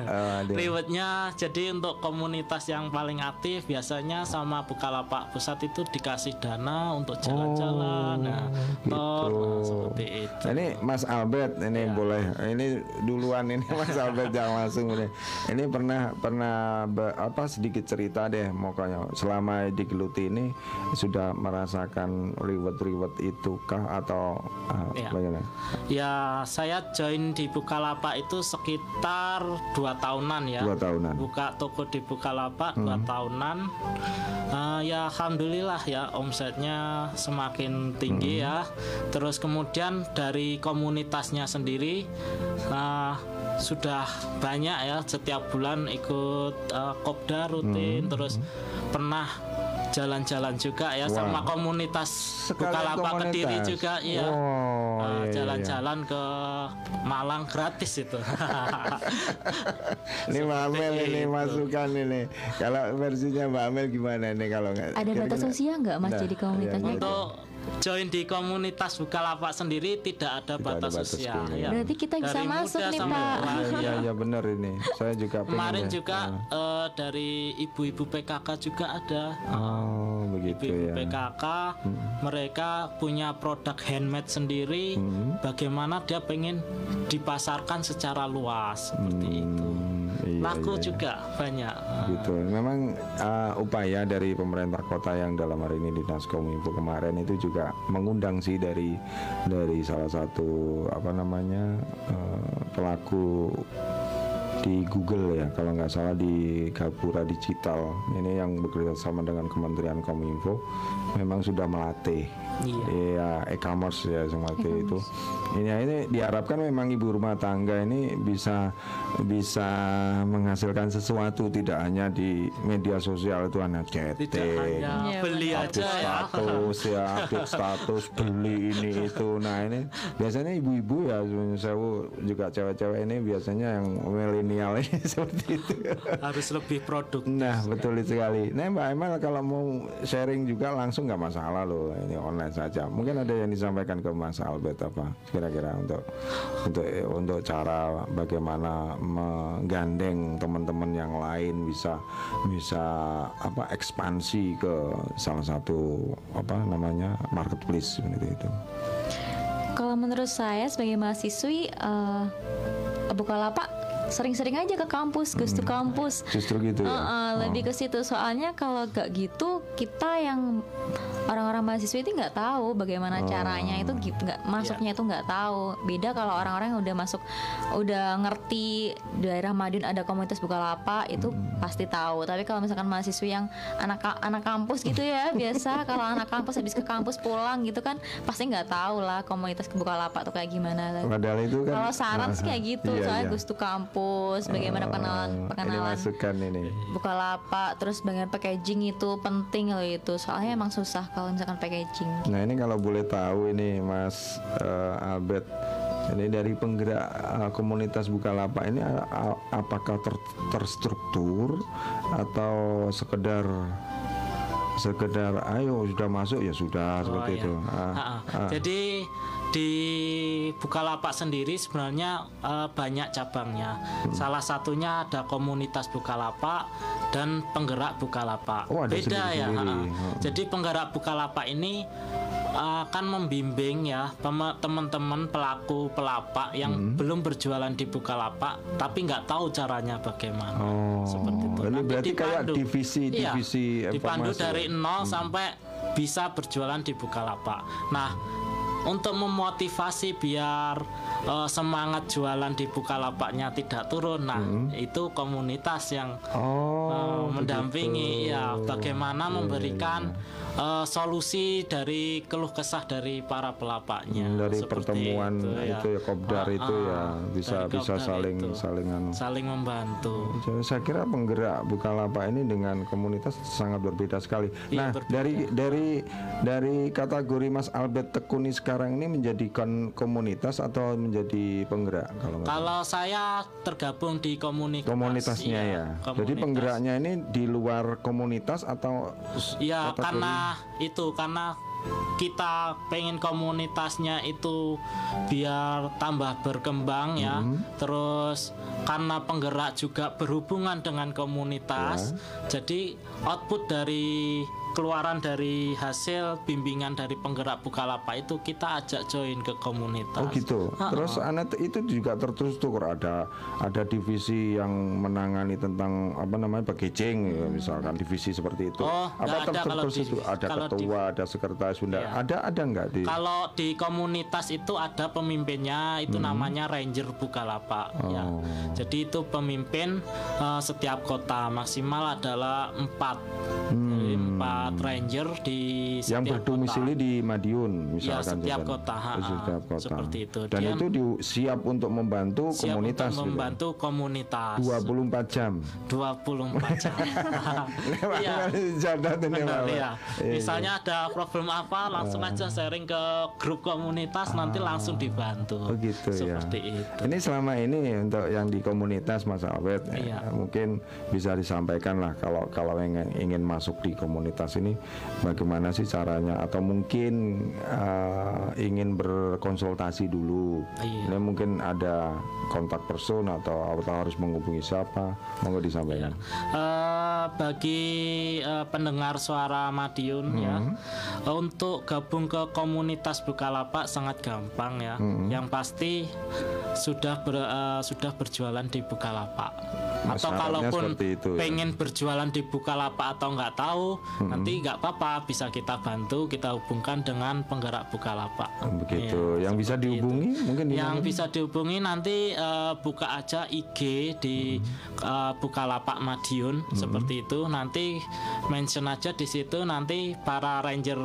Oh. Rewardnya jadi untuk komunitas yang paling aktif biasanya sama Bukalapak Pusat itu dikasih dana untuk jalan-jalan, nah, tor, nah, seperti itu. Ini Mas Albert ini Ya. boleh ini duluan ini Mas Albert jangan langsung ini. Ini pernah pernah be- apa sedikit cerita deh pokoknya selama digeluti ini sudah merasakan reward-reward itu kah atau ah, Ya. bagaimana? Ya saya join di Bukalapak itu sekitar dua tahunan ya. Dua tahunan. Buka toko di Bukalapak dua tahunan. Eh, ya alhamdulillah ya omsetnya semakin tinggi ya. Terus kemudian dari komunitasnya sendiri eh, sudah banyak ya setiap bulan ikut eh, kopdar rutin. Terus pernah jalan-jalan juga ya sama Wah. komunitas Sekalian Bukalapak Kediri komunitas. juga iya. Oh, Eh, iya, iya, iya. jalan-jalan ke Malang gratis itu. Ini Mbak Amel ini itu. masukan ini. Kalau versinya Mbak Amel gimana nih kalau nggak? Ada batas usia nggak mas Nah, jadi komunitasnya? iya, Untuk join di komunitas Bukalapak sendiri tidak ada Tidak ada batas batas usia. ya. Berarti kita bisa Dari masuk muda nih, Pak. Iya, ya. iya, iya benar ini. Saya juga Kemarin ya. juga Ah. eh, dari ibu-ibu PKK juga ada. Oh, begitu Ibu-ibu ya. PKK mereka punya produk handmade sendiri. Bagaimana dia pengen dipasarkan secara luas seperti itu. Iya, Laku iya. juga banyak. gitu. Memang uh, upaya dari pemerintah kota yang dalam hari ini dinas kominfo kemarin itu juga mengundang sih dari dari salah satu apa namanya uh, pelaku di Google ya kalau nggak salah di Gapura Digital. Ini yang bekerja sama dengan Kementerian Kominfo memang sudah melatih. Iya. Iya, e-commerce ya seperti itu. Ini ini diharapkan memang ibu rumah tangga ini bisa bisa menghasilkan sesuatu tidak hanya di media sosial itu hanya chatting, hanya Iya, beli aja ya status ya update status beli ini itu. Nah ini biasanya ibu-ibu ya saya juga cewek-cewek ini biasanya yang milenial ini seperti itu. Harus lebih produktif nah betul sekali. Nah mbak Emel kalau mau sharing juga langsung nggak masalah loh ini online saja. Mungkin ada yang disampaikan ke Mas Albert apa kira-kira untuk untuk untuk cara bagaimana menggandeng teman-teman yang lain bisa bisa apa ekspansi ke salah satu apa namanya marketplace seperti itu. Kalau menurut saya sebagai mahasiswi eh Bukalapak sering-sering aja ke kampus, gus to kampus. Justru gitu ya. Heeh, lebih ke situ. Soalnya kalau gak gitu kita yang orang-orang mahasiswa itu nggak tahu bagaimana caranya. Itu nggak masuknya itu nggak tahu. Beda kalau orang-orang yang udah masuk udah ngerti daerah Madiun ada komunitas Bukalapak itu pasti tahu. Tapi kalau misalkan mahasiswa yang anak anak kampus gitu ya biasa. Kalau anak kampus habis ke kampus pulang gitu kan pasti nggak tahu lah komunitas Bukalapak tuh kayak gimana. Padahal itu kan kalau saran sih kayak gitu Iya, soalnya iya. gus to kampus bagaimana pengenalan Oh, Ini pengenalan masukan ini. Bukalapak terus bagian packaging itu penting loh itu soalnya emang susah kalau misalkan packaging Nah ini kalau boleh tahu ini Mas eh, Albert ini dari penggerak eh, komunitas Bukalapak ini a- a- apakah ter- terstruktur atau sekedar sekedar ayo sudah masuk ya sudah seperti iya. itu. Ah, ah. Jadi di Bukalapak sendiri sebenarnya eh, banyak cabangnya. Hmm. Salah satunya ada komunitas Bukalapak dan penggerak Bukalapak. Oh, ada Beda ya. ha-ha. Hmm. Jadi penggerak Bukalapak ini akan membimbing ya teman-teman pelaku pelapak yang Hmm. belum berjualan di Bukalapak tapi nggak tahu caranya bagaimana. Oh, Seperti itu. ini berarti kayak dipandu. divisi- Iya, divisi dipandu dari nol sampai bisa berjualan di Bukalapak. Nah, untuk memotivasi biar eh, semangat jualan di Bukalapaknya tidak turun, nah itu komunitas yang Hmm. Oh, eh, mendampingi begitu. ya bagaimana memberikan eh, solusi dari keluh kesah dari para pelapaknya Hmm, dari Seperti pertemuan itu ya, kopdar Ah, itu ya, ah, bisa- dari bisa kopdar saling- itu. salingan. saling membantu. Jadi saya kira penggerak Bukalapak ini dengan komunitas sangat berbeda sekali. Iya, nah, berbeda. dari dari dari kategori Mas Albert Tekuni sekarang ini menjadikan komunitas atau menjadi penggerak kalau? Kalau saya tergabung di komunitas komunitasnya iya, ya. Jadi komunitas. penggeraknya ini di luar komunitas atau Ya kategori- karena itu karena kita pengen komunitasnya itu biar tambah berkembang ya. Hmm. Terus karena penggerak juga berhubungan dengan komunitas. Ya. Jadi output dari keluaran dari hasil bimbingan dari penggerak Bukalapak itu kita ajak join ke komunitas. Oh gitu. Ha-ha. Terus anak itu juga terstruktur ada ada divisi yang menangani tentang apa namanya packaging ya, misalkan divisi seperti itu. Oh, nggak ada kalau di- ada kalau di- ketua, ada sekretaris bunda. Iya. Ada ada nggak di Kalau di komunitas itu ada pemimpinnya itu namanya Ranger Bukalapak ya. Hmm. Oh. Jadi itu pemimpin eh, setiap kota maksimal adalah empat, Jadi empat ranger di Hmm. yang setiap berdomisili kota. di Madiun misalkan Ya, setiap kota, ha, setiap kota. seperti itu. Dan Dia itu di- siap untuk membantu Siap komunitas untuk gitu. membantu komunitas 24 jam. 24 jam. Iya. Ini, Benar, ya. Iya. Misalnya ada problem apa, langsung aja sharing ke grup komunitas, nanti langsung dibantu. Oh gitu ya. Seperti itu. Ini selama ini untuk yang di komunitas Mas eh, Iya. mungkin bisa disampaikan lah kalau kalau ingin, ingin masuk di komunitas ini bagaimana sih caranya atau mungkin eh, ingin berkonsultasi dulu. Iya. Ini mungkin ada kontak person atau, atau harus menghubungi siapa? Monggo disampaikan. Eh, bagi eh, pendengar suara Madiun ya, eh, untuk gabung ke komunitas Bukalapak sangat gampang ya. Yang pasti sudah ber- eh, sudah berjualan di Bukalapak. atau syaratnya kalaupun seperti itu, ya. pengen berjualan di Bukalapak atau nggak tahu nanti nggak apa-apa bisa kita bantu kita hubungkan dengan penggerak Bukalapak begitu Iya, yang bisa seperti itu. dihubungi mungkin yang mana? bisa dihubungi nanti eh, buka aja IG di Hmm. eh, Bukalapak Madiun seperti itu nanti mention aja di situ nanti para ranger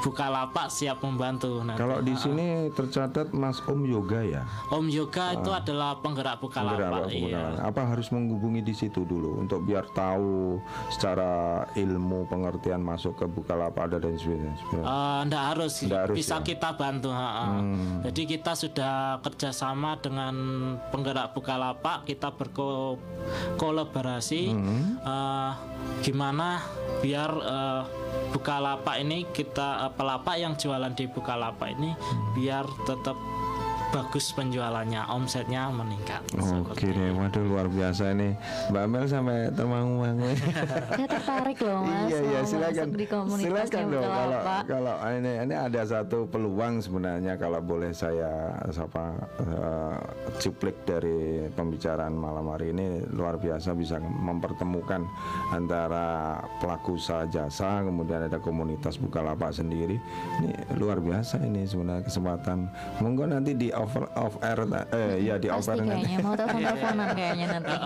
Bukalapak siap membantu nanti. kalau di sini tercatat Mas Om Yoga ya Om Yoga itu adalah penggerak Penggerak Bukalapak Pak iya. Apa harus menghubungi di situ dulu untuk biar tahu secara ilmu pengertian masuk ke Bukalapak ada dan sebagainya. Eh, ndak harus, Ndak harus, bisa ya? kita bantu. ha, ha. Hmm. Jadi kita sudah kerjasama dengan penggerak Bukalapak, kita berkolaborasi. Hmm. Eh, gimana biar eh, Bukalapak ini kita eh, pelapak yang jualan di Bukalapak ini biar tetap bagus penjualannya, omsetnya meningkat. Oke deh, waduh luar biasa ini Mbak Mel sampai termangu-mangu. Saya tertarik loh mas. iya iya silakan. Silakan dong kalau kalau ini ini ada satu peluang sebenarnya kalau boleh saya apa eh, cuplik dari pembicaraan malam hari ini luar biasa bisa mempertemukan antara pelaku usaha jasa kemudian ada komunitas Bukalapak sendiri. Ini luar biasa ini sebenarnya kesempatan. Monggo nanti di over off air eh ya di Pasti over nanti. kayaknya mau telepon teleponan kayaknya nanti.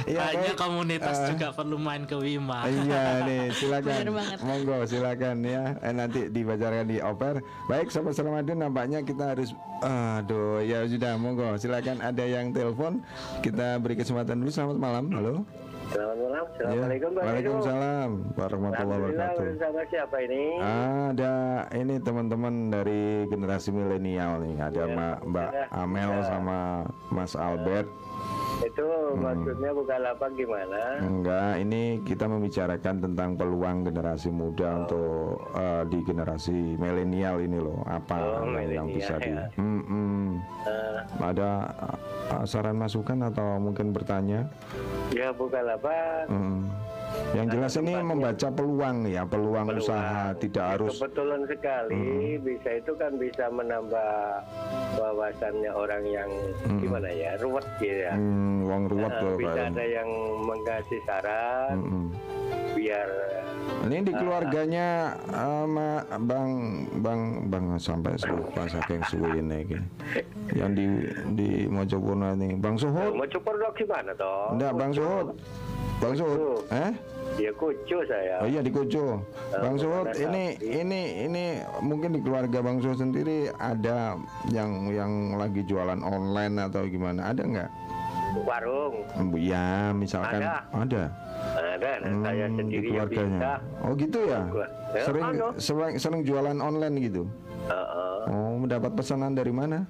Iya, Kayaknya baik. komunitas Eh, juga perlu main ke Wima. Iya nih silakan. Monggo silakan ya. Eh, nanti dibacakan di oper baik sobat Salamadin nampaknya kita harus aduh ya sudah monggo. Silakan ada yang telepon. Kita beri kesempatan dulu. Selamat malam. Halo Selamat malam. Ya. Assalamualaikum Heru. Waalaikumsalam warahmatullahi wabarakatuh bersama siapa ini? ada ini teman-teman dari generasi milenial nih ada Iya, Ma- Mbak iya. Amel Iya. sama Mas Albert Itu maksudnya Bukalapak gimana? Enggak, ini kita membicarakan tentang peluang generasi muda untuk eh, di generasi milenial ini loh. Apa Oh, yang bisa di? ya. Hmm, hmm. Eh, Ada eh, saran masukan atau mungkin bertanya? ya Bukalapak. Hmm. Yang jelas ini membaca peluang ya, peluang, Peluang. usaha tidak Ya, harus. kebetulan sekali bisa itu kan bisa menambah wawasannya orang yang gimana ya ruwet gitu ya Hmm, uang ruwet Nah, loh bisa Pak. ada yang mengasih saran Hmm. biar Ini di keluarganya sama Bang Bang Bang sampai lupa saking suwe ini. Yang di di Mojokerto ini, Bang cukur dok gimana toh Enggak, Bang Suhut. Bang Suhut. Eh? ya kucu saya Oh iya di Kojo. Bang Suhut, ini ini ini mungkin di keluarga Bang Suhut sendiri ada yang yang lagi jualan online atau gimana? Ada nggak? warung Ya, misalkan Ada. ada. ada nah, saya Hmm, di sendiri ya keluarganya. bisa Oh gitu ya? Ya, Sering sering, sering jualan online gitu. Heeh. Oh, mendapat pesanan dari mana?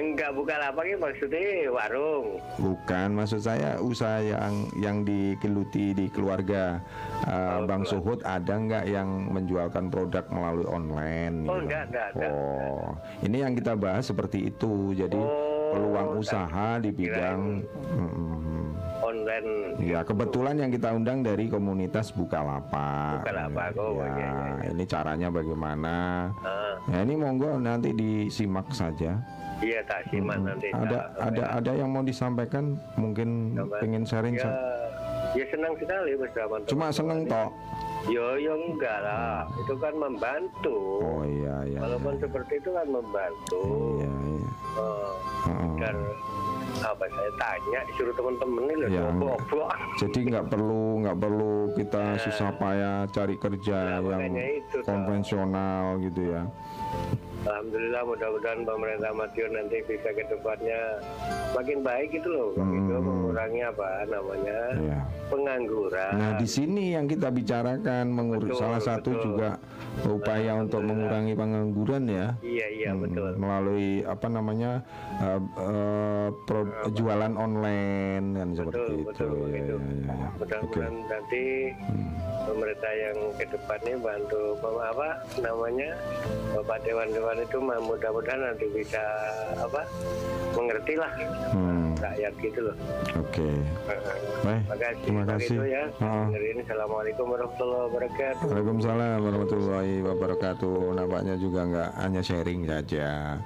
Enggak bukan apa ini maksudnya warung Bukan, maksud saya usaha yang yang digeluti di keluarga uh, Bang Suhut ada nggak yang menjualkan produk melalui online? Oh, gitu? nggak, nggak, nggak. Oh, ini yang kita bahas seperti itu. Jadi Oh, peluang usaha di bidang online Ya kebetulan yang kita undang dari komunitas Bukalapak. Bukalapak, oh, ya, iya, iya, ini caranya bagaimana? Ah, Ya ini monggo nanti disimak saja. Iya tak simak nanti Ada tak- ada ada yang mau disampaikan mungkin Coba. pengen sharing ya ya senang sekali bersama Cuma seneng toh. yo yo enggak lah itu kan membantu Oh iya iya. walaupun seperti itu kan membantu Iya iya. Oh, Heeh. dan apa saya tanya suruh teman-teman ini loh Ya, bobo Jadi nggak perlu nggak perlu kita susah payah cari kerja Nah, yang itu, toh. konvensional gitu ya. Alhamdulillah mudah-mudahan pemerintah Madiun nanti bisa ke depannya makin baik gitu loh itu mengurangi apa namanya Iya. pengangguran Nah di sini yang kita bicarakan mengur Betul, salah satu betul. juga upaya untuk mengurangi pengangguran ya iya iya Hmm, betul melalui apa namanya uh, uh, pro- jualan online kan seperti betul itu. betul Ya, begitu ya, ya, ya. Hmm. mudah-mudahan nanti pemerintah yang ke depan ini bantu apa namanya bapak dewan-dewan itu mudah-mudahan nanti bisa apa mengerti lah Hmm. rakyat gitu loh. Oke. Baik. Makasih. Terima kasih. Itu ya. Oh. Assalamualaikum warahmatullahi wabarakatuh. Waalaikumsalam warahmatullahi wabarakatuh. Nampaknya juga nggak hanya sharing saja.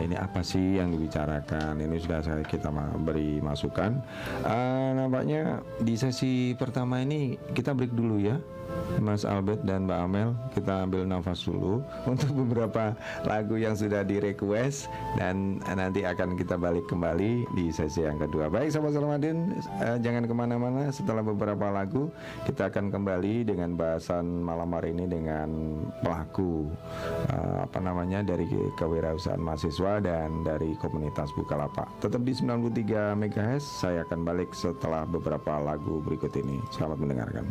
Ini apa sih yang dibicarakan? Ini sudah saya kita beri masukan. Eh, nampaknya di sesi pertama ini kita break dulu ya. Mas Albert dan Mbak Amel kita ambil nafas dulu untuk beberapa lagu yang sudah di request dan nanti akan kita balik kembali di sesi yang kedua. Baik sahabat Ramadan eh, jangan ke mana-mana. Setelah beberapa lagu kita akan kembali dengan bahasan malam hari ini dengan pelaku eh, apa namanya dari kewirausahaan mahasiswa dan dari komunitas Bukalapak. Tetap di 93 MHz saya akan balik setelah beberapa lagu berikut ini. Selamat mendengarkan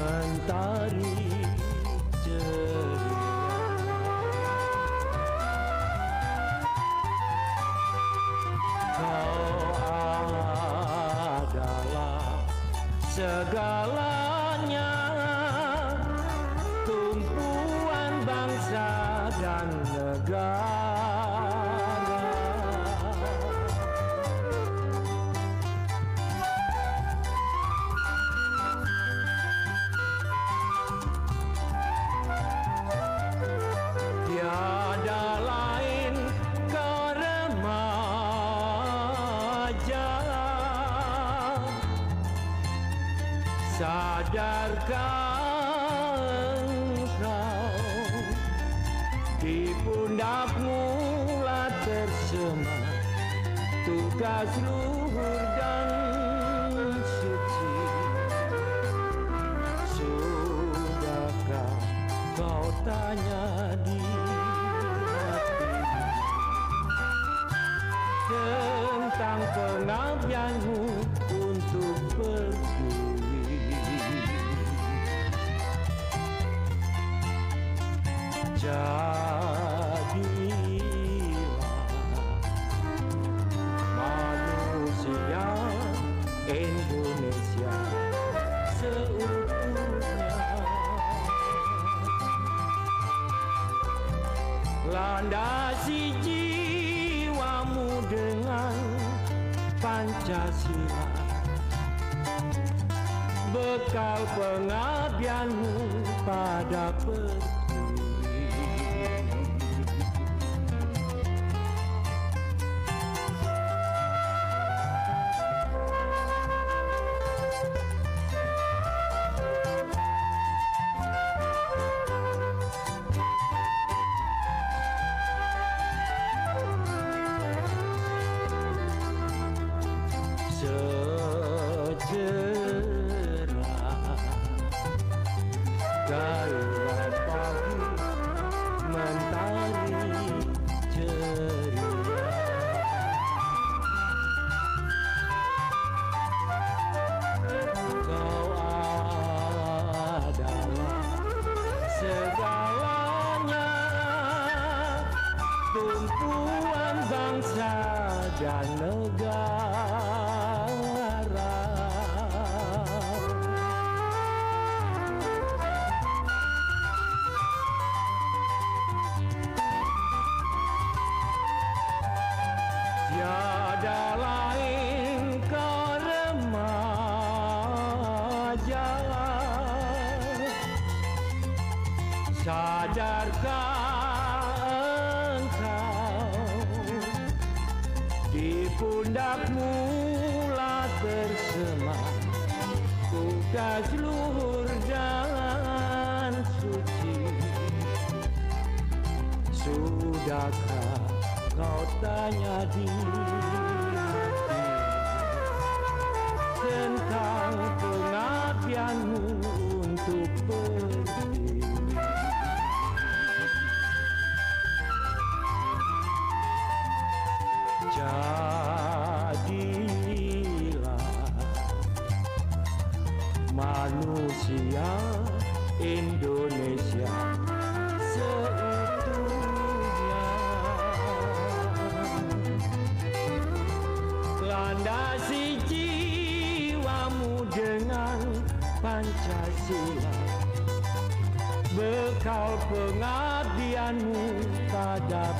mentari ceria kau adalah segalanya kau tanya di hatimu Tentang pengabdianmu untuk pertiwi Jadilah Pancasila. Bekal pengabdianmu pada está. Jadilah mulia Indonesia seutuhnya. Landasi jiwamu dengan Pancasila. Bekal pengabdianmu pada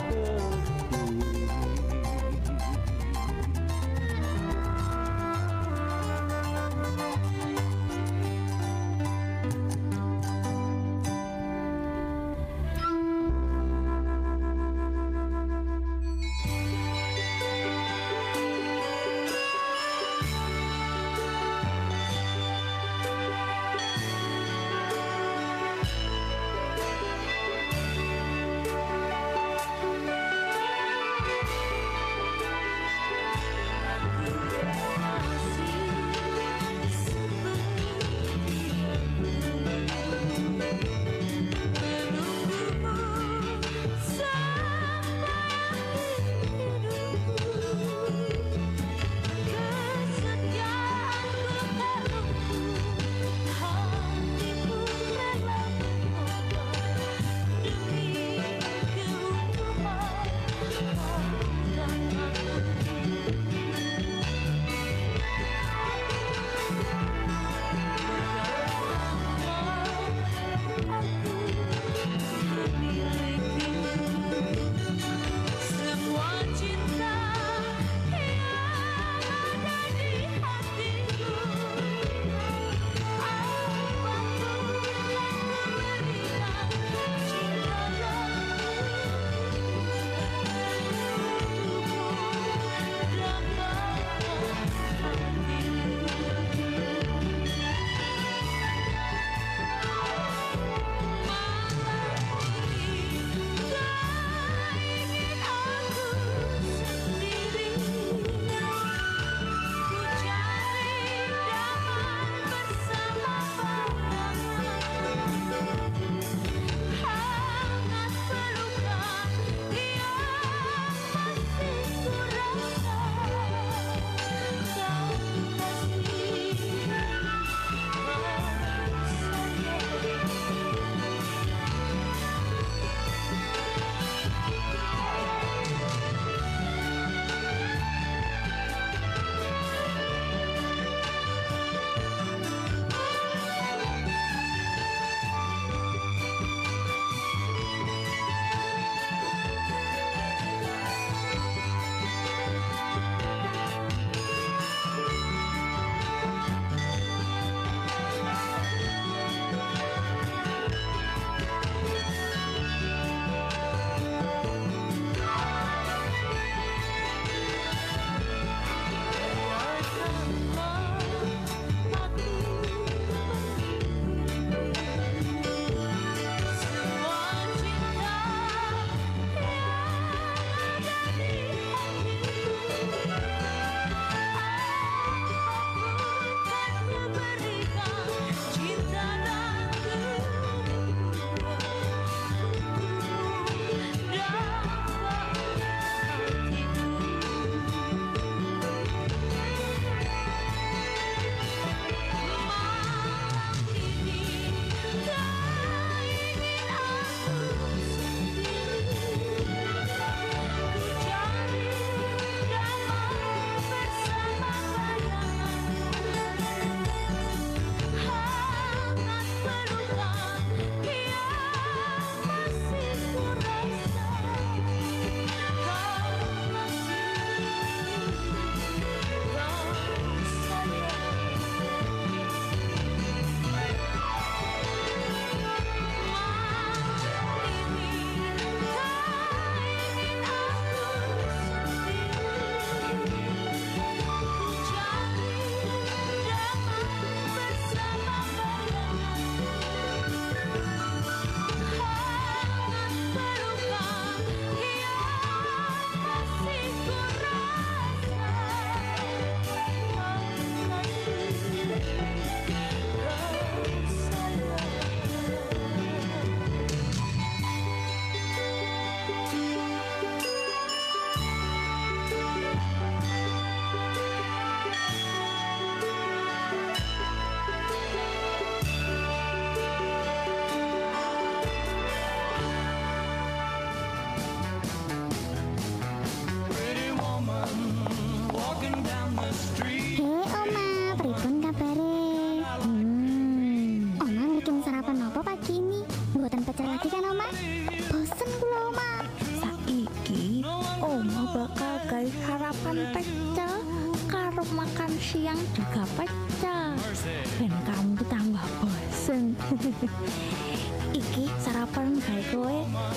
Iki sarapan gawe kowe.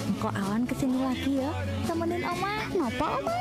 Engko awan kesini lagi ya. Temenin Oma. Napa Oma?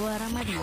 what I'ma do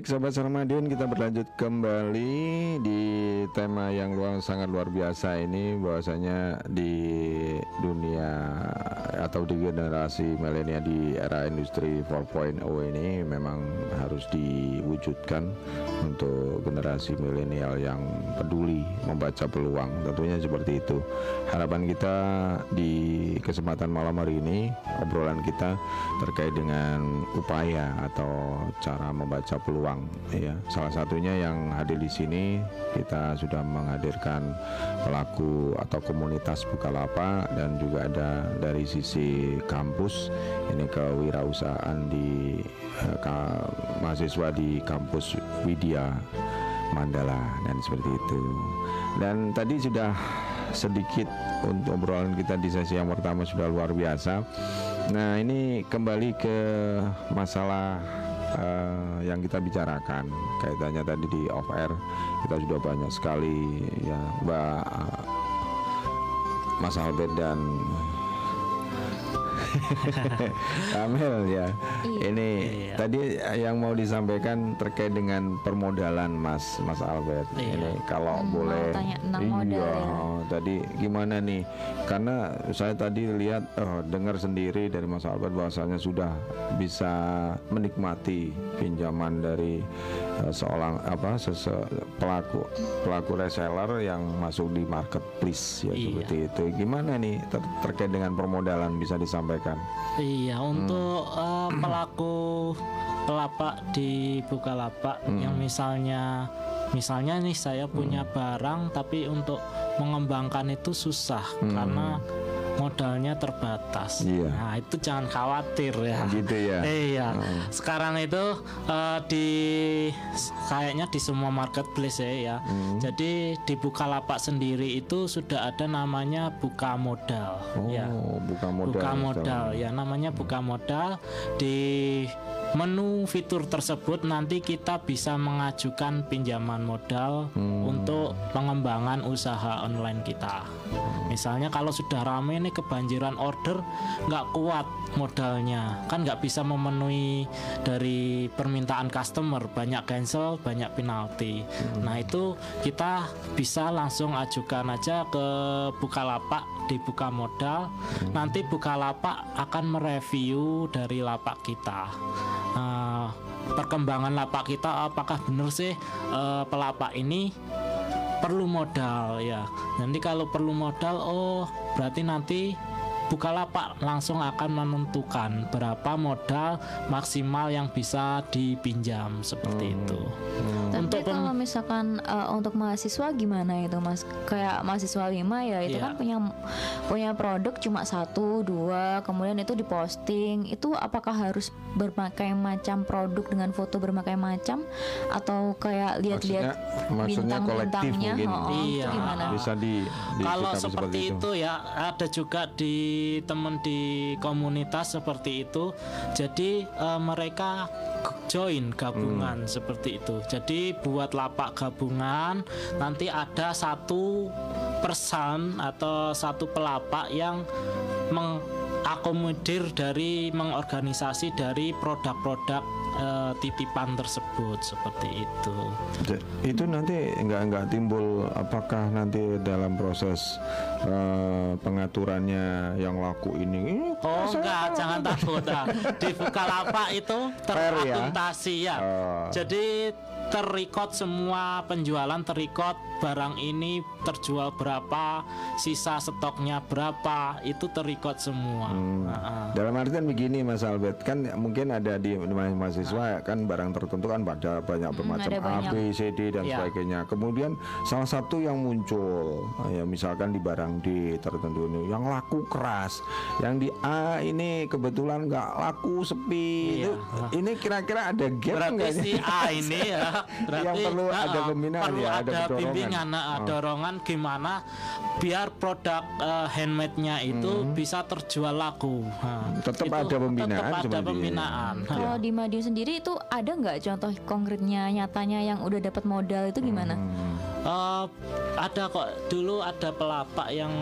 Baik sahabat Sarmadin kita berlanjut kembali di tema yang luar sangat luar biasa ini bahwasanya di dunia atau di generasi milenial di era industri 4.0 ini memang harus diwujudkan untuk generasi milenial yang peduli membaca peluang. Tentunya seperti itu. Harapan kita di kesempatan malam hari ini obrolan kita terkait dengan upaya atau cara membaca peluang ya. Salah satunya yang hadir di sini kita sudah menghadirkan pelaku atau komunitas Bukalapak dan juga ada dari sisi kampus ini kewirausahaan di eh, ka- mahasiswa di kampus Widya Mandala dan seperti itu. Dan tadi sudah sedikit untuk obrolan kita di sesi yang pertama sudah luar biasa. Nah, ini kembali ke masalah eh, yang kita bicarakan kaitannya tadi di off air kita sudah banyak sekali ya Mbak Mas Albert dan Amel ya. Ini Iya. tadi yang mau disampaikan terkait dengan permodalan Mas Mas Albert. Iya. Ini kalau Hmm, mau boleh tanya tentang iya, modal ya. oh, tadi gimana nih? Karena saya tadi lihat oh, dengar sendiri dari Mas Albert bahwasanya sudah bisa menikmati pinjaman dari seorang apa sese- pelaku pelaku reseller yang masuk di marketplace ya Iya. seperti itu. Gimana nih ter- terkait dengan permodalan bisa disampaikan? Iya, Hmm. untuk eh, pelaku pelapak di Bukalapak Hmm. yang misalnya misalnya nih saya punya barang tapi untuk mengembangkan itu susah karena modalnya terbatas. Iya. Nah, itu jangan khawatir ya. Gitu ya. Iya. Sekarang itu eh, di kayaknya di semua marketplace ya. ya. Hmm. Jadi di Bukalapak sendiri itu sudah ada namanya buka modal. Oh, ya buka modal. buka modal ya namanya buka modal di menu fitur tersebut nanti kita bisa mengajukan pinjaman modal untuk pengembangan usaha online kita. Misalnya kalau sudah rame nih kebanjiran order nggak kuat modalnya. Kan nggak bisa memenuhi dari permintaan customer. Banyak cancel banyak penalti. Nah itu kita bisa langsung ajukan aja ke Bukalapak di buka modal nanti Bukalapak akan mereview dari lapak kita. Eh, perkembangan lapak kita apakah benar sih eh, pelapak ini perlu modal? Ya nanti kalau perlu modal oh berarti nanti Bukalapak langsung akan menentukan berapa modal maksimal yang bisa dipinjam seperti itu. Tapi Untuk kalau misalkan eh, untuk mahasiswa gimana itu mas? Kayak mahasiswa Wima ya itu Iya. kan punya punya produk cuma satu dua, kemudian itu diposting. Itu apakah harus berbagai macam produk dengan foto berbagai macam atau kayak lihat-lihat maksudnya kolektif bintang-bintangnya? Oh, itu Iya. gimana? Bisa di Kalau disikapi seperti itu. ya ada juga di teman di komunitas seperti itu. Jadi eh, mereka join gabungan seperti itu. Jadi buat lapak gabungan nanti ada satu person atau satu pelapak yang mengakomodir dari mengorganisasi dari produk-produk eh, titipan tersebut seperti itu. Itu nanti nggak nggak timbul apakah nanti dalam proses eh, pengaturannya yang laku ini Oh enggak, jangan takut. Nah, di Bukalapak itu ya? terakuntasi ya. Oh. Jadi terikot semua penjualan terikot barang ini terjual berapa, sisa stoknya berapa, itu terikot semua. Hmm. Nah, Dalam artian begini Mas Albert kan mungkin ada di di mahasiswa kan barang tertentu kan pada banyak bermacam ada A. B, C, D dan Ya. sebagainya. Kemudian salah satu yang muncul ya misalkan di barang D tertentu ini yang laku keras, yang di A ini kebetulan nggak laku sepi. Iya. Itu, ini kira-kira ada gap berarti nggak si ini? A ini ya berarti Yang perlu nah, ada pembinaan perlu ya, ada ada dorongan. bimbingan nah, Oh. dorongan gimana biar produk eh, handmade-nya itu bisa terjual laku Nah, Hmm. Tetap itu ada pembinaan tetap ada pembinaan Nah, Kalau di Madiun sendiri itu ada nggak contoh konkretnya nyatanya yang udah dapat modal itu gimana? Hmm. Eh, ada kok dulu ada pelapak yang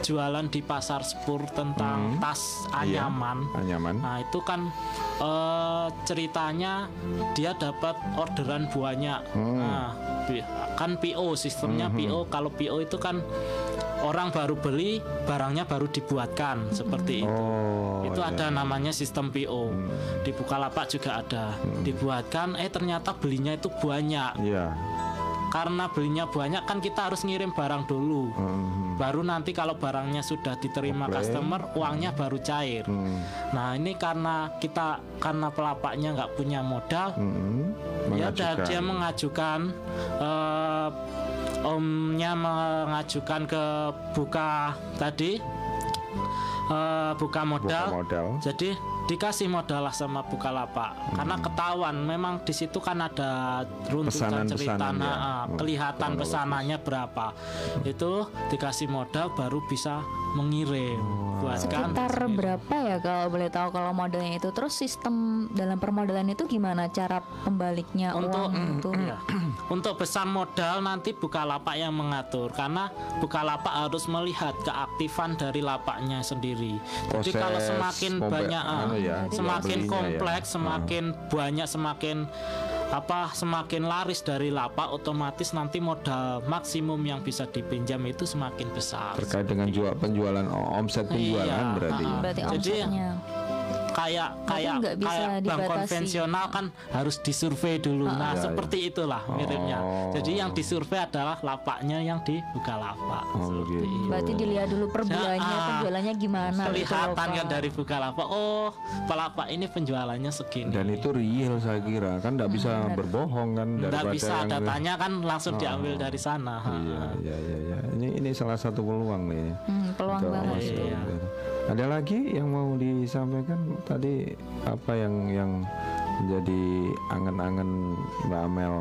jualan di pasar Spur tentang tas Iya, anyaman. anyaman. Nah itu kan eh, ceritanya dia dapat orderan banyak. Hmm. Nah kan PO sistemnya PO. Kalau PO itu kan orang baru beli barangnya baru dibuatkan seperti itu. Oh, itu iya. ada namanya sistem PO. Di Bukalapak juga ada. Dibuatkan eh ternyata belinya itu banyak. Iya. Karena belinya banyak kan kita harus ngirim barang dulu. Hmm. Baru nanti kalau barangnya sudah diterima Oke. customer, uangnya baru cair. Hmm. Nah ini karena kita karena pelapaknya nggak punya modal, Hmm. ya udah dia mengajukan eh, omnya mengajukan ke buka tadi eh, buka modal. Buka modal. Jadi dikasih modal lah sama Bukalapak. Karena ketahuan memang di situ kan ada runtutan cerita nah, ya. Hmm, kelihatan pesanannya berapa. Itu dikasih modal baru bisa mengirim buatkan Sekitar berapa ya kalau boleh tahu kalau modelnya itu? Terus sistem dalam permodalan itu gimana cara pembaliknya untuk uang itu Iya. untuk besar modal nanti Bukalapak yang mengatur. Karena Bukalapak harus melihat keaktifan dari lapaknya sendiri. Jadi Proses kalau semakin banyak anu ya, semakin belinya kompleks, ya. semakin banyak, semakin apa semakin laris dari lapak otomatis nanti modal maksimum yang bisa dipinjam itu semakin besar. Terkait dengan jual penjualan omset penjualan Iya, berarti. ya. berarti Jadi, omsetnya kayak kayak kayak bank konvensional kan harus disurvei dulu. Nah, Iya, seperti itulah miripnya. Oh. Jadi yang disurvei adalah lapaknya yang di Bukalapak. Oh, Seperti begitu. itu. berarti dilihat dulu per bulannya Ah, penjualannya gimana gitu Kelihatan kan dari Bukalapak. Oh, pelapak ini penjualannya segini. Dan itu real saya kira kan tidak bisa berbohong kan daripada bisa yang datanya kan langsung diambil dari sana. Iya, iya, iya, iya. Ini ini salah satu peluang nih. Hmm, peluang banget. Iya. Ada lagi yang mau disampaikan tadi apa yang yang menjadi angen-angen Mbak Amel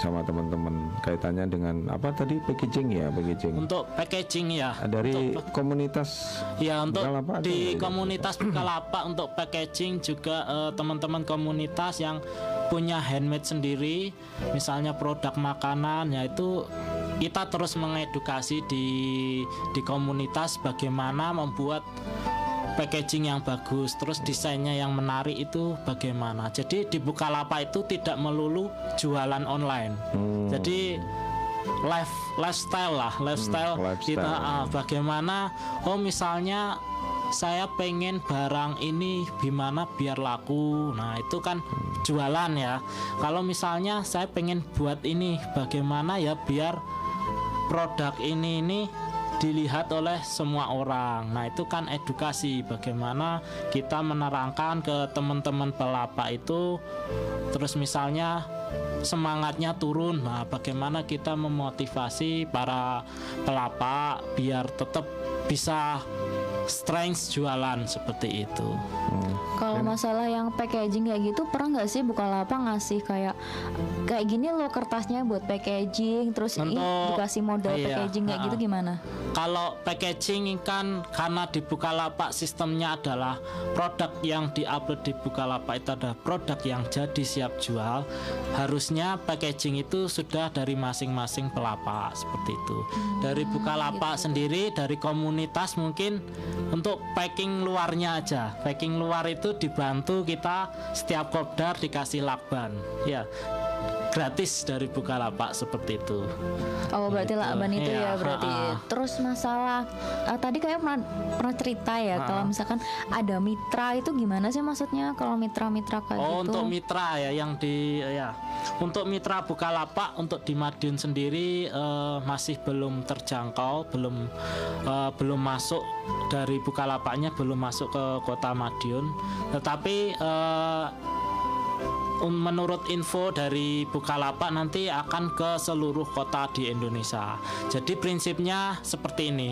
sama teman-teman kaitannya dengan apa tadi packaging ya packaging. Untuk packaging ya. Dari komunitas Ya untuk Bukalapak di komunitas Bukalapak untuk packaging juga eh, teman-teman komunitas yang punya handmade sendiri, misalnya produk makanan, yaitu kita terus mengedukasi di di komunitas bagaimana membuat packaging yang bagus, terus desainnya yang menarik itu bagaimana. Jadi di Bukalapak itu tidak melulu jualan online. Hmm. Jadi life lifestyle lah, lifestyle, Hmm, lifestyle. kita ah, bagaimana oh misalnya saya pengen barang ini gimana biar laku. Nah, itu kan jualan ya. Kalau misalnya saya pengen buat ini bagaimana ya biar produk ini ini dilihat oleh semua orang. Nah, itu kan edukasi bagaimana kita menerangkan ke teman-teman pelapak itu terus misalnya semangatnya turun. Nah, bagaimana kita memotivasi para pelapak biar tetap bisa strength jualan seperti itu. Kalau masalah yang packaging kayak gitu pernah nggak sih Bukalapak ngasih kayak kayak gini loh kertasnya buat packaging terus Untuk- dikasih modal iya, packaging kayak gitu ha-ha. gimana? Kalau packaging kan karena di Bukalapak sistemnya adalah produk yang diupload di Bukalapak itu adalah produk yang jadi siap jual. Harusnya packaging itu sudah dari masing-masing pelapak seperti itu. Dari Bukalapak sendiri dari komunitas mungkin untuk packing luarnya aja. Packing luar itu dibantu kita setiap kopdar dikasih lakban. Ya. Gratis dari Bukalapak seperti itu. Oh berarti Gitu. lakban itu Iya, ya berarti. ha-ha. Terus masalah eh, tadi kayak pernah pernah cerita ya kalau misalkan ada mitra itu gimana sih maksudnya kalau mitra-mitra kayak Oh gitu? untuk mitra ya yang di ya untuk mitra Bukalapak untuk di Madiun sendiri eh, masih belum terjangkau belum eh, belum masuk dari Bukalapaknya belum masuk ke kota Madiun tetapi um, menurut info dari Bukalapak nanti akan ke seluruh kota di Indonesia. Jadi prinsipnya seperti ini.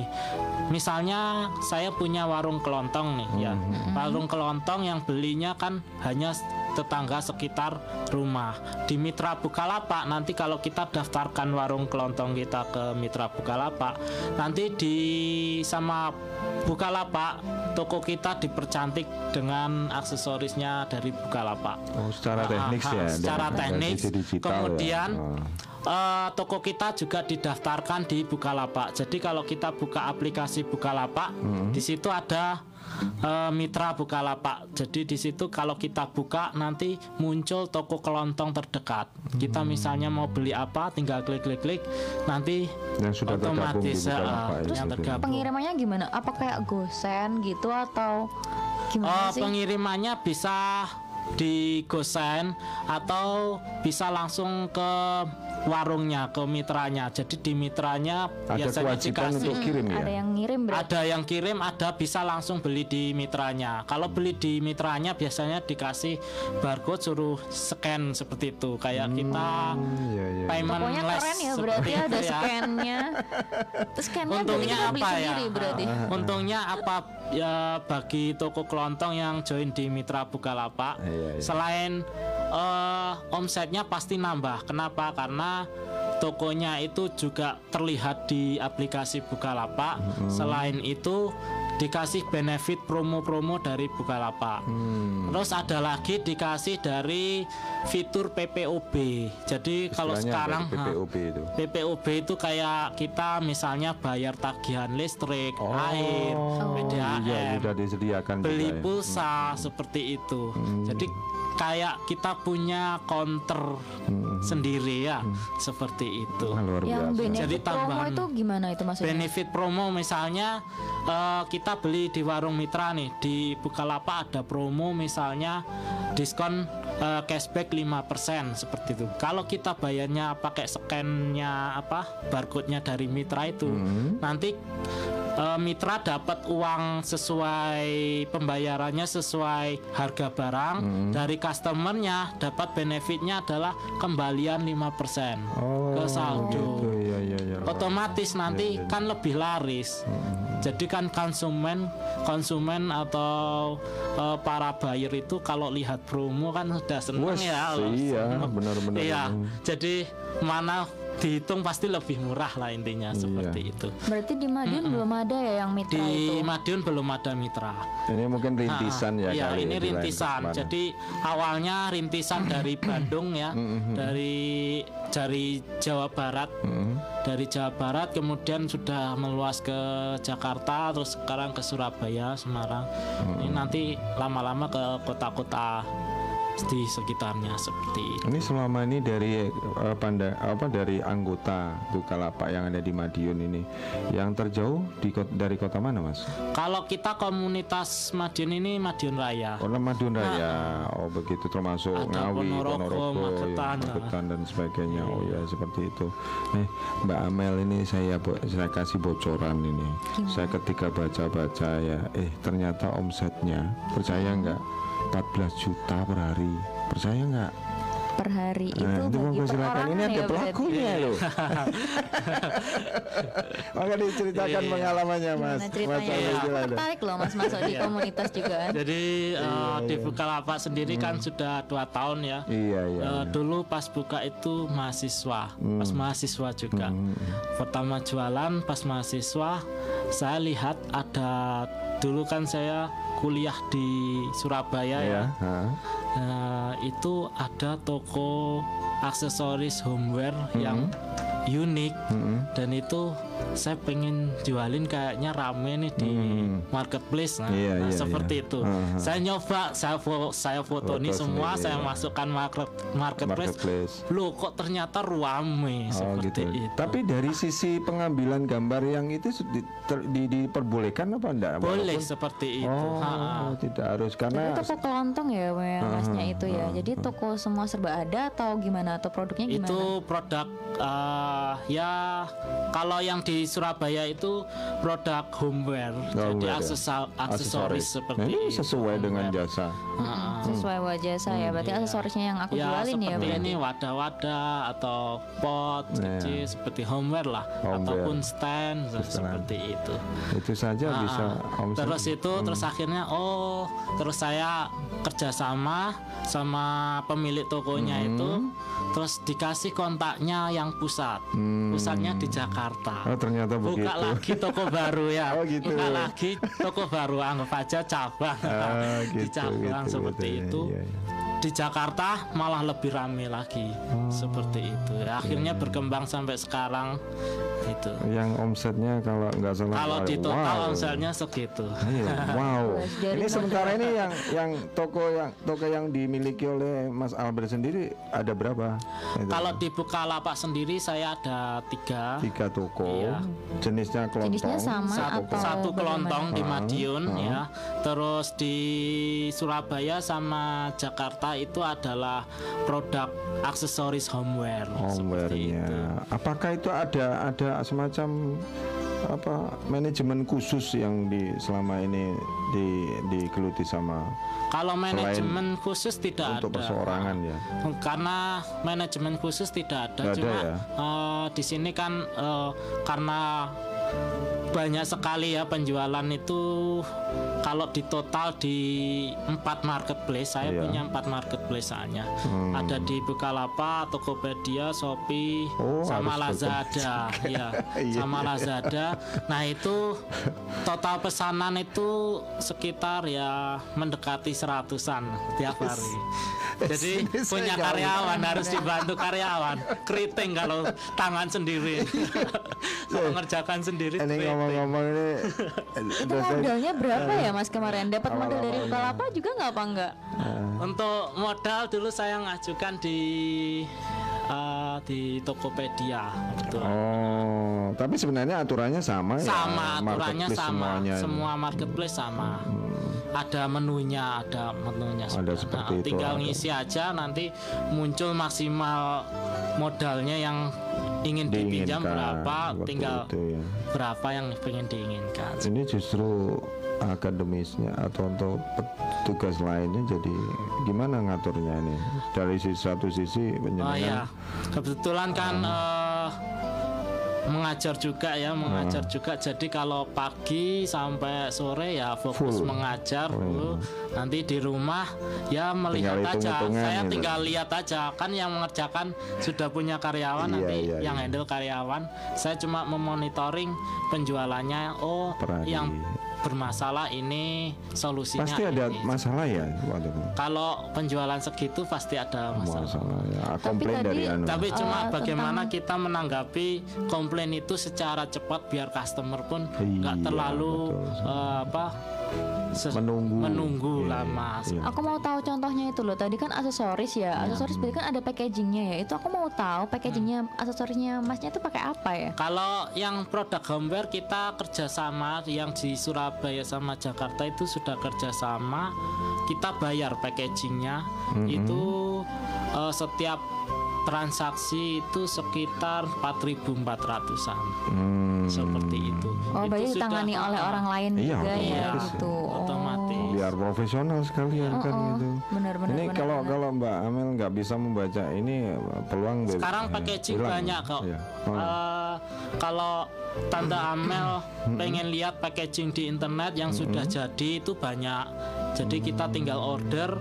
Misalnya saya punya warung kelontong nih ya. Warung kelontong yang belinya kan hanya tetangga sekitar rumah. Di Mitra Bukalapak nanti kalau kita daftarkan warung kelontong kita ke Mitra Bukalapak, nanti di sama Bukalapak toko kita dipercantik dengan aksesorisnya dari Bukalapak. Oh, secara teknis Ah, ya. ah, secara digital ya. Kemudian Oh. eh, toko kita juga didaftarkan di Bukalapak. Jadi kalau kita buka aplikasi Bukalapak, Hmm. di situ ada eh, mitra Bukalapak. Jadi di situ kalau kita buka nanti muncul toko kelontong terdekat. Kita misalnya mau beli apa, tinggal klik-klik-klik, nanti Yang sudah otomatis ya, yang tergabung. Pengirimannya gimana? Apa kayak gosen gitu atau gimana Oh, sih? pengirimannya bisa di gosen atau bisa langsung ke warungnya ke mitranya. Jadi di mitranya Ada biasanya kewajiban dikasih untuk kirim ya. Ada yang ngirim berarti. ada yang kirim, ada bisa langsung beli di mitranya. Kalau beli di mitranya biasanya dikasih barcode suruh scan seperti itu. Kayak kita iya, iya. payment Pokoknya less keren ya berarti ada ya. scan-nya. Terus scan-nya berarti Untungnya apa ya? sendiri berarti. Untungnya apa ya bagi toko kelontong yang join di Mitra Bukalapak Iya, iya. selain eh, omsetnya pasti nambah. Kenapa? Karena tokonya itu juga terlihat di aplikasi Bukalapak. Mm-hmm. Selain itu dikasih benefit promo-promo dari Bukalapak. Hmm. Terus ada lagi dikasih dari fitur PPOB. Jadi kalau sekarang PPOB itu. PPOB itu kayak kita misalnya bayar tagihan listrik, Oh, air, PDAM, iya, sudah disediakan beli juga ya. pulsa seperti itu. Jadi kayak kita punya counter sendiri ya, seperti itu. Luar Yang biasa. benefit Jadi promo tambahan. itu gimana itu maksudnya? Benefit promo misalnya eh, kita beli di warung mitra nih di Bukalapak ada promo misalnya diskon eh, cashback 5% seperti itu. Kalau kita bayarnya pakai scan-nya apa barcode-nya dari mitra itu nanti eh, mitra dapat uang sesuai pembayarannya sesuai harga barang dari customernya dapat benefitnya adalah kembalian 5% Oh, ke saldo gitu, iya, iya, iya. otomatis nanti Iya, iya. kan lebih laris. Jadi kan konsumen konsumen atau eh, para buyer itu kalau lihat promo kan sudah seneng ya. iya, benar-benar. Iya. Jadi mana dihitung pasti lebih murah lah intinya Iya. seperti itu. Berarti di Madiun belum ada ya yang mitra Di itu. Madiun belum ada mitra. Ini mungkin rintisan Ah, ya iya, ini ya, di lain rintisan. Jadi awalnya rintisan dari Bandung ya, dari dari Jawa Barat. Dari Jawa Barat kemudian sudah meluas ke Jakarta, terus sekarang ke Surabaya, Semarang. Ini nanti lama-lama ke kota-kota di sekitarnya seperti itu. Ini selama ini dari eh, panda, apa dari anggota Bukalapak yang ada di Madiun ini, yang terjauh di dari kota mana mas? Kalau kita komunitas Madiun ini Madiun Raya. Oh Madiun Raya, oh begitu termasuk Ada Ngawi, Ponorogo, ya, Magetan, ya. Magetan dan sebagainya. Oh ya seperti itu. Eh Mbak Amel ini saya saya kasih bocoran ini. Saya ketika baca-baca ya, eh ternyata omsetnya percaya nggak 14 juta per hari. Percaya nggak? Per hari itu Nah, itu bagi monggo silakan. Ini ada ya pelakunya loh. Maka diceritakan Iya. pengalamannya mas. Mas gimana? tertarik loh mas masuk di Iya. komunitas juga kan. Jadi eh, di Bukalapak sendiri kan sudah dua tahun ya. Iya iya. Eh, dulu pas buka itu mahasiswa, pas mahasiswa juga. Pertama jualan pas mahasiswa, saya lihat ada dulu kan saya kuliah di Surabaya ya. ya. ha. Nah, itu ada toko aksesoris homeware yang unik dan itu saya pengen jualin kayaknya rame nih di marketplace nah, Iya, nah, iya, seperti iya. itu Aha. saya nyoba saya fo- saya foto, ini Foto semua sendiri, saya ya. masukkan market marketplace, Marketplace. Loh kok ternyata rame Oh seperti gitu. itu Tapi dari sisi pengambilan gambar yang itu di, ter- di- diperbolehkan apa enggak? boleh Walaupun- seperti itu Oh, Ha-ha. tidak harus Jadi karena toko kelontong ya yang masnya itu ya. Jadi toko semua serba ada atau gimana atau produknya gimana? itu produk eh, ya kalau yang di Surabaya itu produk homeware jadi Homeware, ya. aksesa- aksesoris seperti Nah, ini itu, sesuai dengan homeware. jasa. Hmm, sesuai wajah saya. Berarti aksesorisnya yang aku ya jualin ya seperti berarti. ini wadah-wadah atau pot Nah. kecil seperti homeware lah Homeware. ataupun stand nah, Stand. seperti itu Itu saja Ah, bisa omset. terus itu terus akhirnya oh terus saya kerjasama sama pemilik tokonya Hmm. itu terus dikasih kontaknya yang pusat pusatnya di Jakarta Oh, ternyata buka begitu. lagi toko baru ya Oh, gitu. buka lagi toko baru anggap aja cabang Ah, di gitu, cabang gitu, seperti gitu. itu Iya, iya. Di Jakarta malah lebih rame lagi Oh. seperti itu. Akhirnya berkembang sampai sekarang itu. Yang omsetnya kalau nggak salah Kalau di wow. total omsetnya segitu. Iya, wow. Ini sementara ini yang yang toko yang toko yang dimiliki oleh Mas Albert sendiri ada berapa? Itu. Kalau di Bukalapak sendiri saya ada tiga. tiga toko, Iya. jenisnya kelontong. Jenisnya sama satu, atau satu kelontong di Ah, Madiun ah. ya. Terus di Surabaya sama Jakarta itu adalah produk aksesoris homeware Homeware-nya. itu. Apakah itu ada ada semacam apa manajemen khusus yang di selama ini di digeluti sama Kalau manajemen khusus tidak untuk ada. perseorangan ya? Karena manajemen khusus tidak ada. Ada Cuma ya? eh, di sini kan eh, karena banyak sekali ya penjualan itu kalau di total di empat marketplace saya Iya. punya empat marketplace soalnya Hmm. ada di Bukalapak, Tokopedia, Shopee, Oh, sama Lazada, ya, Iya, sama iya. Lazada. Nah itu total pesanan itu sekitar ya mendekati seratusan tiap hari. Jadi punya karyawan harus dibantu karyawan, keriting kalau tangan sendiri. kalau ngerjakan sendiri. Ini ngomong-ngomong ini Itu modalnya berapa ya Mas kemarin? Dapat modal dari. Bukalapak juga nggak apa enggak? Untuk modal dulu saya ngajukan di eh, di Tokopedia, betul. Oh, tapi sebenarnya aturannya sama ya. sama aturannya sama semuanya. Hmm. semua marketplace sama ada menunya ada menunya Ada seperti itu, tinggal ada. ngisi aja nanti muncul maksimal modalnya yang ingin dipinjam Diinginkan, berapa tinggal itu ya. berapa yang ingin diinginkan Ini justru akademisnya atau untuk tugas lainnya jadi gimana ngaturnya ini dari sisi satu sisi oh penjenengan ya kebetulan kan Ah. eh, mengajar juga ya mengajar juga jadi kalau pagi sampai sore ya fokus Full. mengajar Oh, iya. Bu. nanti di rumah ya melihat aja hitung-hitungan saya gitu. tinggal lihat aja kan yang mengerjakan sudah punya karyawan Iya, nanti iya, yang iya. handle karyawan saya cuma memonitoring penjualannya oh yang bermasalah ini solusinya pasti ada ini. masalah ya waktu itu kalau penjualan segitu pasti ada masalah masalah ya komplain tadi- dari anu tapi cuma Eh, bagaimana tentang- kita menanggapi komplain itu secara cepat biar customer pun nggak Iya, terlalu betul. eh, apa Menunggu. menunggu Iya, lama. iya. Aku mau tahu contohnya itu loh. Tadi kan aksesoris ya. Aksesoris berarti kan ada packagingnya ya. Itu aku mau tahu packagingnya aksesorisnya Masnya itu pakai apa ya? Kalau yang produk homeware kita kerjasama yang di Surabaya sama Jakarta itu sudah kerjasama kita bayar packagingnya itu eh, setiap transaksi itu sekitar 4.400an Hmm, seperti itu. Oh, Itu berarti sudah- ditangani oleh orang lain Iya, juga ya otomatis. gitu. Otomatis. Oh. biar profesional sekalian kan Oh, oh. gitu Benar, benar, ini benar, kalau benar. kalau Mbak Amel nggak bisa membaca ini peluang Sekarang eh, packaging hilang. banyak kok. Iya. Oh. Eh, kalau Tante Amel pengen lihat packaging di internet yang sudah jadi itu banyak. Jadi kita tinggal order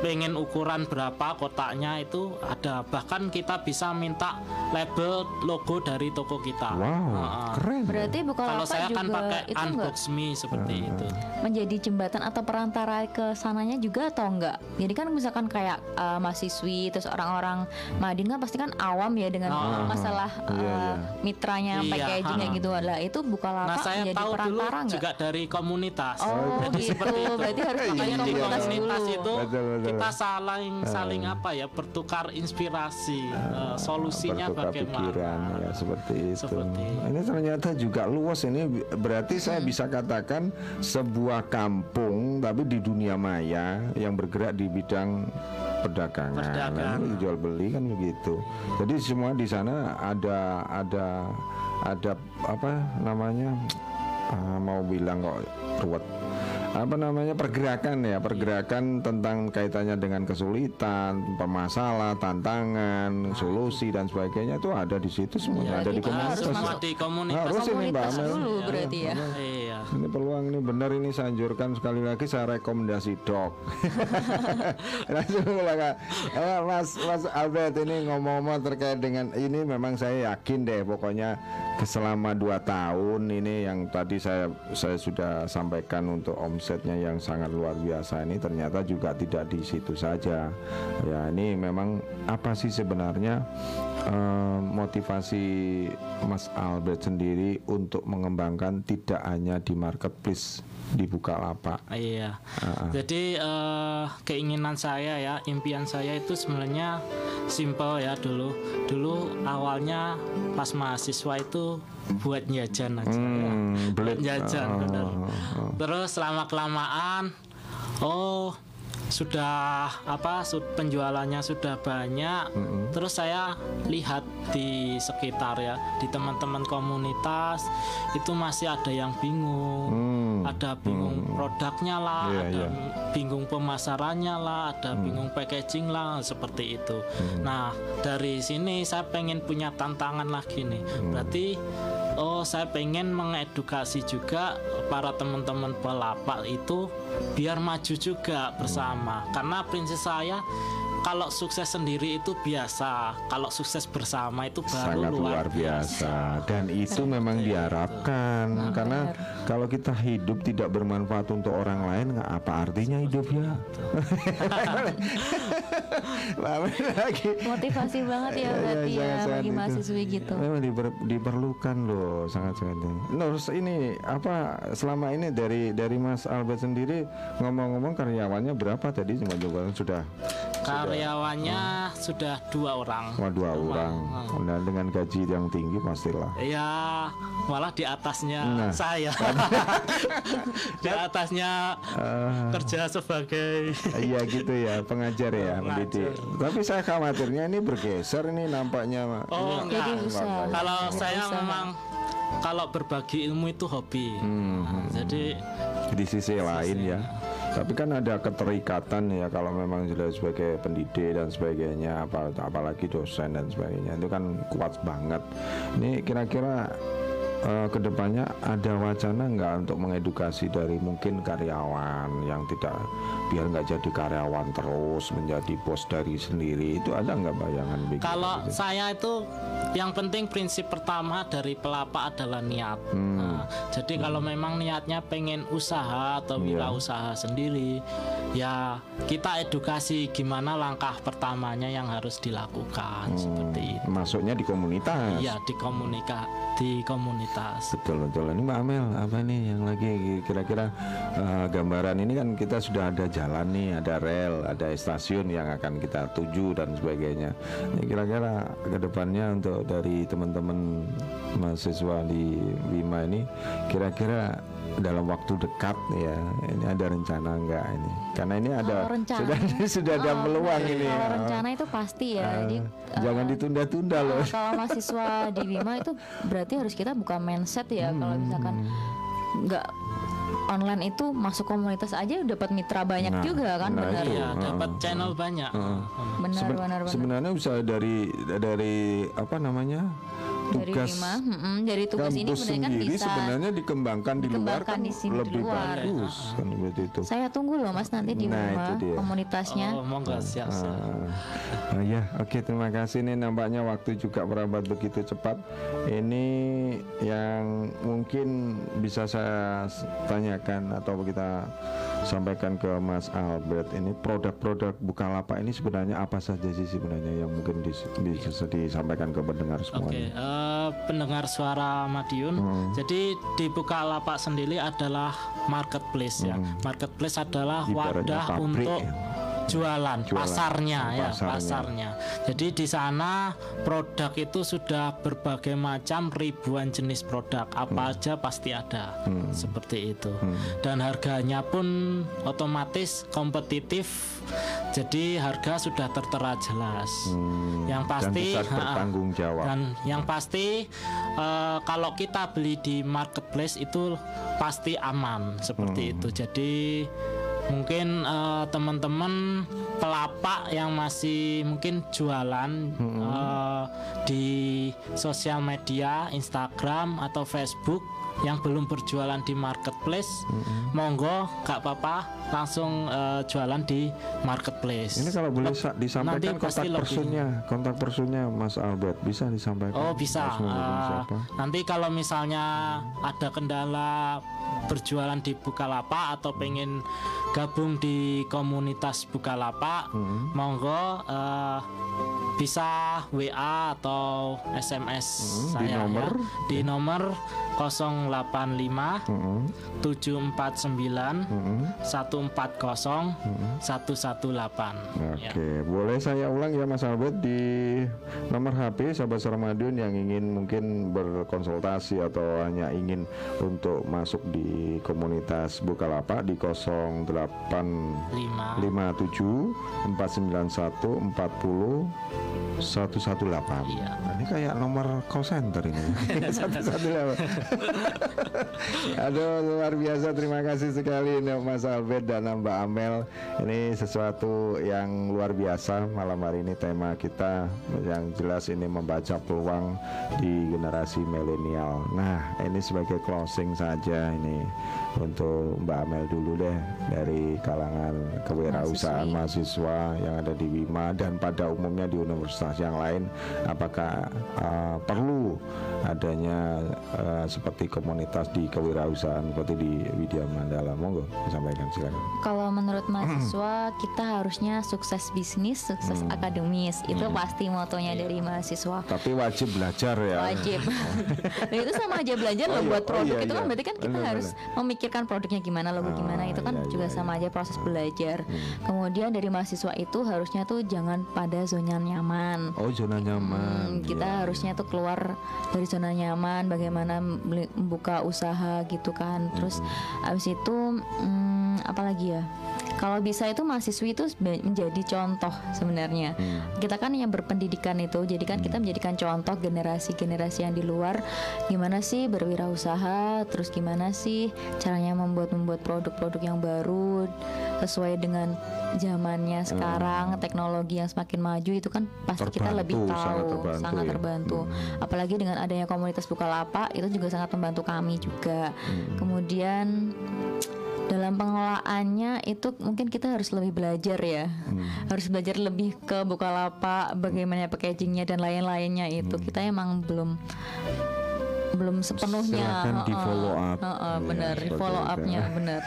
pengen ukuran berapa kotaknya itu ada bahkan kita bisa minta label logo dari toko kita. wow Heeh. keren Berarti Bukalapak Kalau saya juga kan pakai itu enggak unbox me seperti itu. menjadi jembatan atau perantara ke sananya juga atau enggak? Jadi kan misalkan kayak uh, mahasiswi terus orang-orang Madin kan pasti kan awam ya dengan Ah. masalah uh, Iya, iya. mitranya Iya, packagingnya ha. gitu lah. Itu Bukalapak Nah saya menjadi tahu dulu perantara enggak? juga dari komunitas. Oh, Jadi gitu. seperti itu. Berarti harus Iya, Makanya di iya. komunitas dulu. itu Betul, betul. Kita saling saling apa ya bertukar inspirasi eh, solusinya bertukar pikiran bagaimana. ya seperti itu. Seperti. Ini ternyata juga luas ini berarti saya bisa katakan sebuah kampung tapi di dunia maya yang bergerak di bidang perdagangan, Perdagangan. Kan jual beli kan begitu. Jadi semua di sana ada ada ada apa namanya ah, mau bilang kok ruwet apa namanya pergerakan ya pergerakan tentang kaitannya dengan kesulitan permasalah tantangan solusi dan sebagainya itu ada di situ semuanya ada di harus komunitas semua masuk di komunitas. Harus ini, Mbak Amel. dulu berarti ya. Iya. ini peluang ini benar ini saya anjurkan sekali lagi saya rekomendasi dok langsung eh, Mas Mas Albert ini ngomong-ngomong terkait dengan ini memang saya yakin deh pokoknya selama dua tahun ini yang tadi saya saya sudah sampaikan untuk omsetnya yang sangat luar biasa ini ternyata juga tidak di situ saja. Ya ini memang apa sih sebenarnya eh, motivasi Mas Albert sendiri untuk mengembangkan tidak hanya di marketplace di Bukalapak Iya. Ah. Jadi eh, keinginan saya ya, impian saya itu sebenarnya simple ya dulu. Dulu awalnya pas mahasiswa itu buat jajan aja ya. Hmm, belit. jajan Oh, bener. oh, oh. Terus lama kelamaan oh sudah apa penjualannya sudah banyak terus saya lihat di sekitar ya di teman-teman komunitas itu masih ada yang bingung Hmm. ada bingung produknya lah Iya, ada iya. bingung pemasarannya lah ada Hmm. bingung packaging lah seperti itu. Nah dari sini saya pengen punya tantangan lagi nih. Hmm. berarti oh saya pengen mengedukasi juga para teman-teman pelapak itu biar maju juga bersama. Karena prinsip saya kalau sukses sendiri itu biasa kalau sukses bersama itu baru sangat luar biasa. dan itu memang diharapkan karena kalau kita hidup tidak bermanfaat untuk orang lain nggak apa artinya hidup ya? Lama lagi Motivasi banget ya Iya, berarti iya, ya sangat-sangat bagi mahasiswi gitu. memang diper- diperlukan loh sangat-sangat terus ini apa selama ini dari dari Mas Albert sendiri ngomong-ngomong karyawannya berapa tadi? Cuma juga sudah karyawannya sudah. dua orang. Cuma dua Cuma, orang eh, dan dengan gaji yang tinggi pastilah. Ya malah di atasnya Nah. saya di atasnya kerja sebagai Iya gitu ya pengajar ya pendidik. Tapi saya khawatirnya ini bergeser ini nampaknya. Oh Ini enggak. Jadi usaha. Kalau Jadi saya usaha. memang kalau berbagi ilmu itu hobi. Hmm, Nah, Jadi di sisi lain ya. Tapi kan ada keterikatan ya kalau memang sudah sebagai pendidik dan sebagainya, apa, apalagi dosen dan sebagainya itu kan kuat banget. Ini kira-kira eh, ke depannya ada wacana nggak untuk mengedukasi dari mungkin karyawan yang tidak biar nggak jadi karyawan terus menjadi bos dari sendiri itu ada nggak bayangan begitu? kalau saya itu yang penting prinsip pertama dari pelapak adalah niat. Hmm. Nah, jadi kalau memang niatnya pengen usaha atau Iya. wirausaha sendiri, ya kita edukasi gimana langkah pertamanya yang harus dilakukan seperti itu. masuknya di komunitas. Iya di komunika di komunitas. Betul betul. Ini Mbak Amel apa nih yang lagi kira-kira eh, gambaran ini kan kita sudah ada jalan nih, ada rel, ada stasiun yang akan kita tuju dan sebagainya. Ini kira-kira ke depannya untuk dari teman-teman mahasiswa di Bima ini kira-kira dalam waktu dekat ya ini ada rencana enggak ini karena ini ada Kalau rencana- sudah sudah ada Oh, peluang ini Kalau ya. rencana itu pasti ya. Ah, Jadi jangan eh, ditunda-tunda loh Nah, kalau mahasiswa di Bima itu berarti harus kita buka mindset ya kalau Hmm. misalkan nggak online itu masuk komunitas aja dapat mitra banyak Nah, juga kan nah benar. Iya, Heeh, dapat channel banyak. benar Seben- benar benar sebenarnya bisa dari dari apa namanya dari tugas Bima mm-mm, dari tugas ini kampus kan sendiri bisa sebenarnya dikembangkan di luar dikembangkan kan di sini, di lebih luar. bagus kan seperti itu. saya tunggu loh mas nanti di Nah, Bima itu dia. komunitasnya Oh, monggo siap. siap. Ah, ah, ya, oke terima kasih nih nampaknya waktu juga merambat begitu cepat. Ini yang mungkin bisa saya tanyakan atau kita sampaikan ke Mas Albert ini produk-produk Bukalapak ini sebenarnya apa saja sih sebenarnya yang mungkin dis- bisa disampaikan ke pendengar Oke, semuanya. Eh, pendengar suara Madiun. Hmm. Jadi di Bukalapak sendiri adalah marketplace ya. Marketplace adalah Hmm. Ibaratnya wadah pabrik untuk ya. Jualan, Jualan. pasarnya ya, pasarnya. Jadi di sana produk itu sudah berbagai macam ribuan jenis produk. Hmm. Apa aja pasti ada. Seperti itu. Dan harganya pun otomatis kompetitif. Jadi harga sudah tertera jelas. Hmm, Yang dan pasti ha-ha. bertanggung jawab. Dan yang pasti eh, kalau kita beli di marketplace itu pasti aman seperti itu. Jadi mungkin eh, teman-teman pelapak yang masih mungkin jualan eh, di sosial media Instagram atau Facebook yang belum berjualan di marketplace, monggo gak apa-apa langsung eh, jualan di marketplace. Ini kalau boleh sa- disampaikan Nanti kontak personnya, kontak personnya Mas Albert bisa disampaikan. Oh bisa. Siapa? nanti kalau misalnya ada kendala berjualan di Bukalapak atau pengen gabung di komunitas Bukalapak, Hmm. monggo eh, bisa WA atau SMS Hmm, di saya nomor? ya. di nomor 085 Mm-mm, 749 mm-mm. 140 118 Oke, ya. boleh saya ulang ya Mas Albert di nomor HP sahabat Ramadan yang ingin mungkin berkonsultasi atau hanya ingin untuk masuk di komunitas Bukalapak di 0857 5 491 40 118. Iya. Nah, Ini kayak nomor call center ini. 118. Aduh luar biasa terima kasih sekali untuk Mas Albert dan Mbak Amel. Ini sesuatu yang luar biasa malam hari ini tema kita yang jelas ini membaca peluang di generasi milenial. Nah, ini sebagai closing saja ini untuk Mbak Amel dulu deh dari kalangan kewirausahaan mahasiswa yang ada di Wima dan pada umumnya di universitas yang lain apakah uh, perlu adanya uh, seperti komunitas di kewirausahaan seperti di Widya Mandala monggo disampaikan silakan Kalau menurut mahasiswa kita harusnya sukses bisnis, sukses Hmm. akademis. Itu pasti motonya dari mahasiswa. tapi wajib belajar ya Wajib. Nah, itu sama aja belajar Oh loh iya, buat oh produk iya, itu kan iya. berarti kan kita Benar, harus memikirkan produknya gimana, logo gimana Ah, itu kan iya, juga iya, sama aja proses belajar. Kemudian dari mahasiswa itu harusnya tuh jangan pada zona nyaman. oh zona nyaman Hmm, kita Iya. harusnya tuh keluar dari zona nyaman, bagaimana membuka usaha gitu kan. Terus abis itu hmm, apa lagi ya? Kalau bisa itu mahasiswi itu menjadi contoh sebenarnya. Kita kan yang berpendidikan itu, jadi kan kita menjadikan contoh generasi-generasi yang di luar gimana sih berwirausaha, terus gimana sih caranya membuat membuat produk-produk yang baru sesuai dengan zamannya sekarang, teknologi yang semakin maju itu kan pasti kita lebih Terbantu, tahu, sangat terbantu sangat ya. terbantu. Apalagi dengan adanya komunitas Bukalapak itu juga sangat membantu kami juga. Kemudian dalam pengelolaannya itu mungkin kita harus lebih belajar ya, harus belajar lebih ke Bukalapak, bagaimana packagingnya dan lain-lainnya itu kita emang belum belum sepenuhnya. Silakan di follow up. heeh, Iya, benar, di seperti follow upnya benar.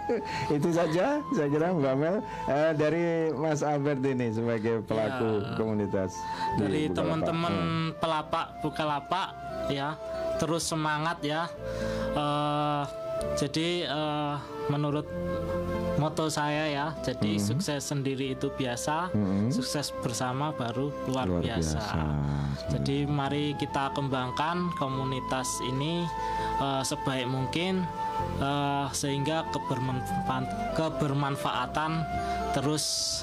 itu saja saya kira Mbak Mel Eh, dari Mas Albert ini sebagai pelaku Ya. komunitas dari teman-teman Hmm. pelapak bukalapak ya terus semangat ya Eh, jadi eh, menurut moto saya ya jadi Hmm. sukses sendiri itu biasa sukses bersama baru luar, luar biasa. biasa jadi mari kita kembangkan komunitas ini eh, sebaik mungkin eh, sehingga kebermanfa- kebermanfaatan terus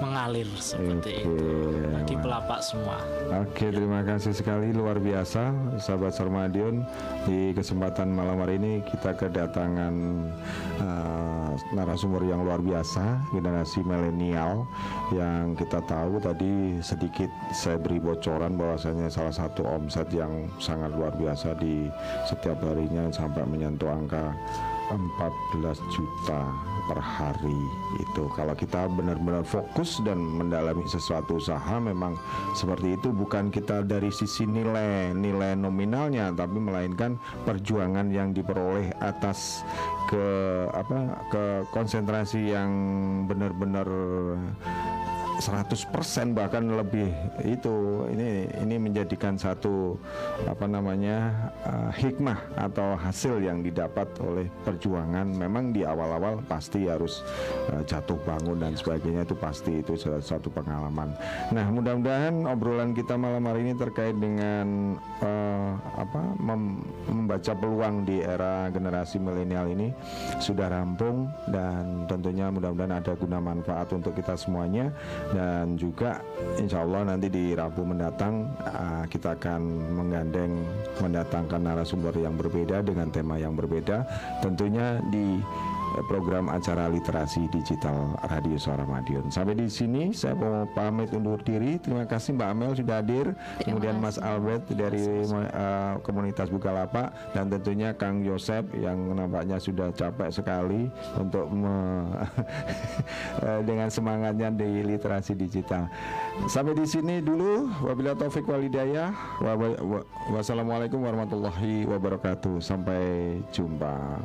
mengalir seperti Oke, itu mantap. pelapak semua. Oke, terima kasih sekali luar biasa sahabat Sarmadion. Di kesempatan malam hari ini kita kedatangan uh, narasumber yang luar biasa, generasi milenial yang kita tahu tadi sedikit saya beri bocoran bahwasanya salah satu omset yang sangat luar biasa di setiap harinya sampai menyentuh angka 14 juta per hari itu. Kalau kita benar-benar fokus dan mendalami sesuatu usaha memang seperti itu. Bukan kita dari sisi nilai nilai nominalnya tapi melainkan perjuangan yang diperoleh atas ke apa ke konsentrasi yang benar-benar 100% bahkan lebih. Itu ini ini menjadikan satu apa namanya uh, hikmah atau hasil yang didapat oleh perjuangan. Memang di awal-awal pasti harus uh, jatuh bangun dan sebagainya itu pasti itu satu pengalaman. Nah, mudah-mudahan obrolan kita malam hari ini terkait dengan uh, apa mem- membaca peluang di era generasi milenial ini sudah rampung dan tentunya mudah-mudahan ada guna manfaat untuk kita semuanya dan juga insya Allah nanti di Rabu mendatang uh, kita akan menggandeng mendatangkan narasumber yang berbeda dengan tema yang berbeda. Tentunya di program acara literasi digital Radio Suara Madiun. Sampai di sini saya mau pamit undur diri. Terima kasih Mbak Amel sudah hadir. Kemudian Mas Albert dari eh, komunitas Bukalapak dan tentunya Kang Yosep yang nampaknya sudah capek sekali untuk me- eh, dengan semangatnya di literasi digital. Sampai di sini dulu. Wabillahi taufik walhidayah. Wa- wa- wa- Wassalamualaikum warahmatullahi wabarakatuh. Sampai jumpa.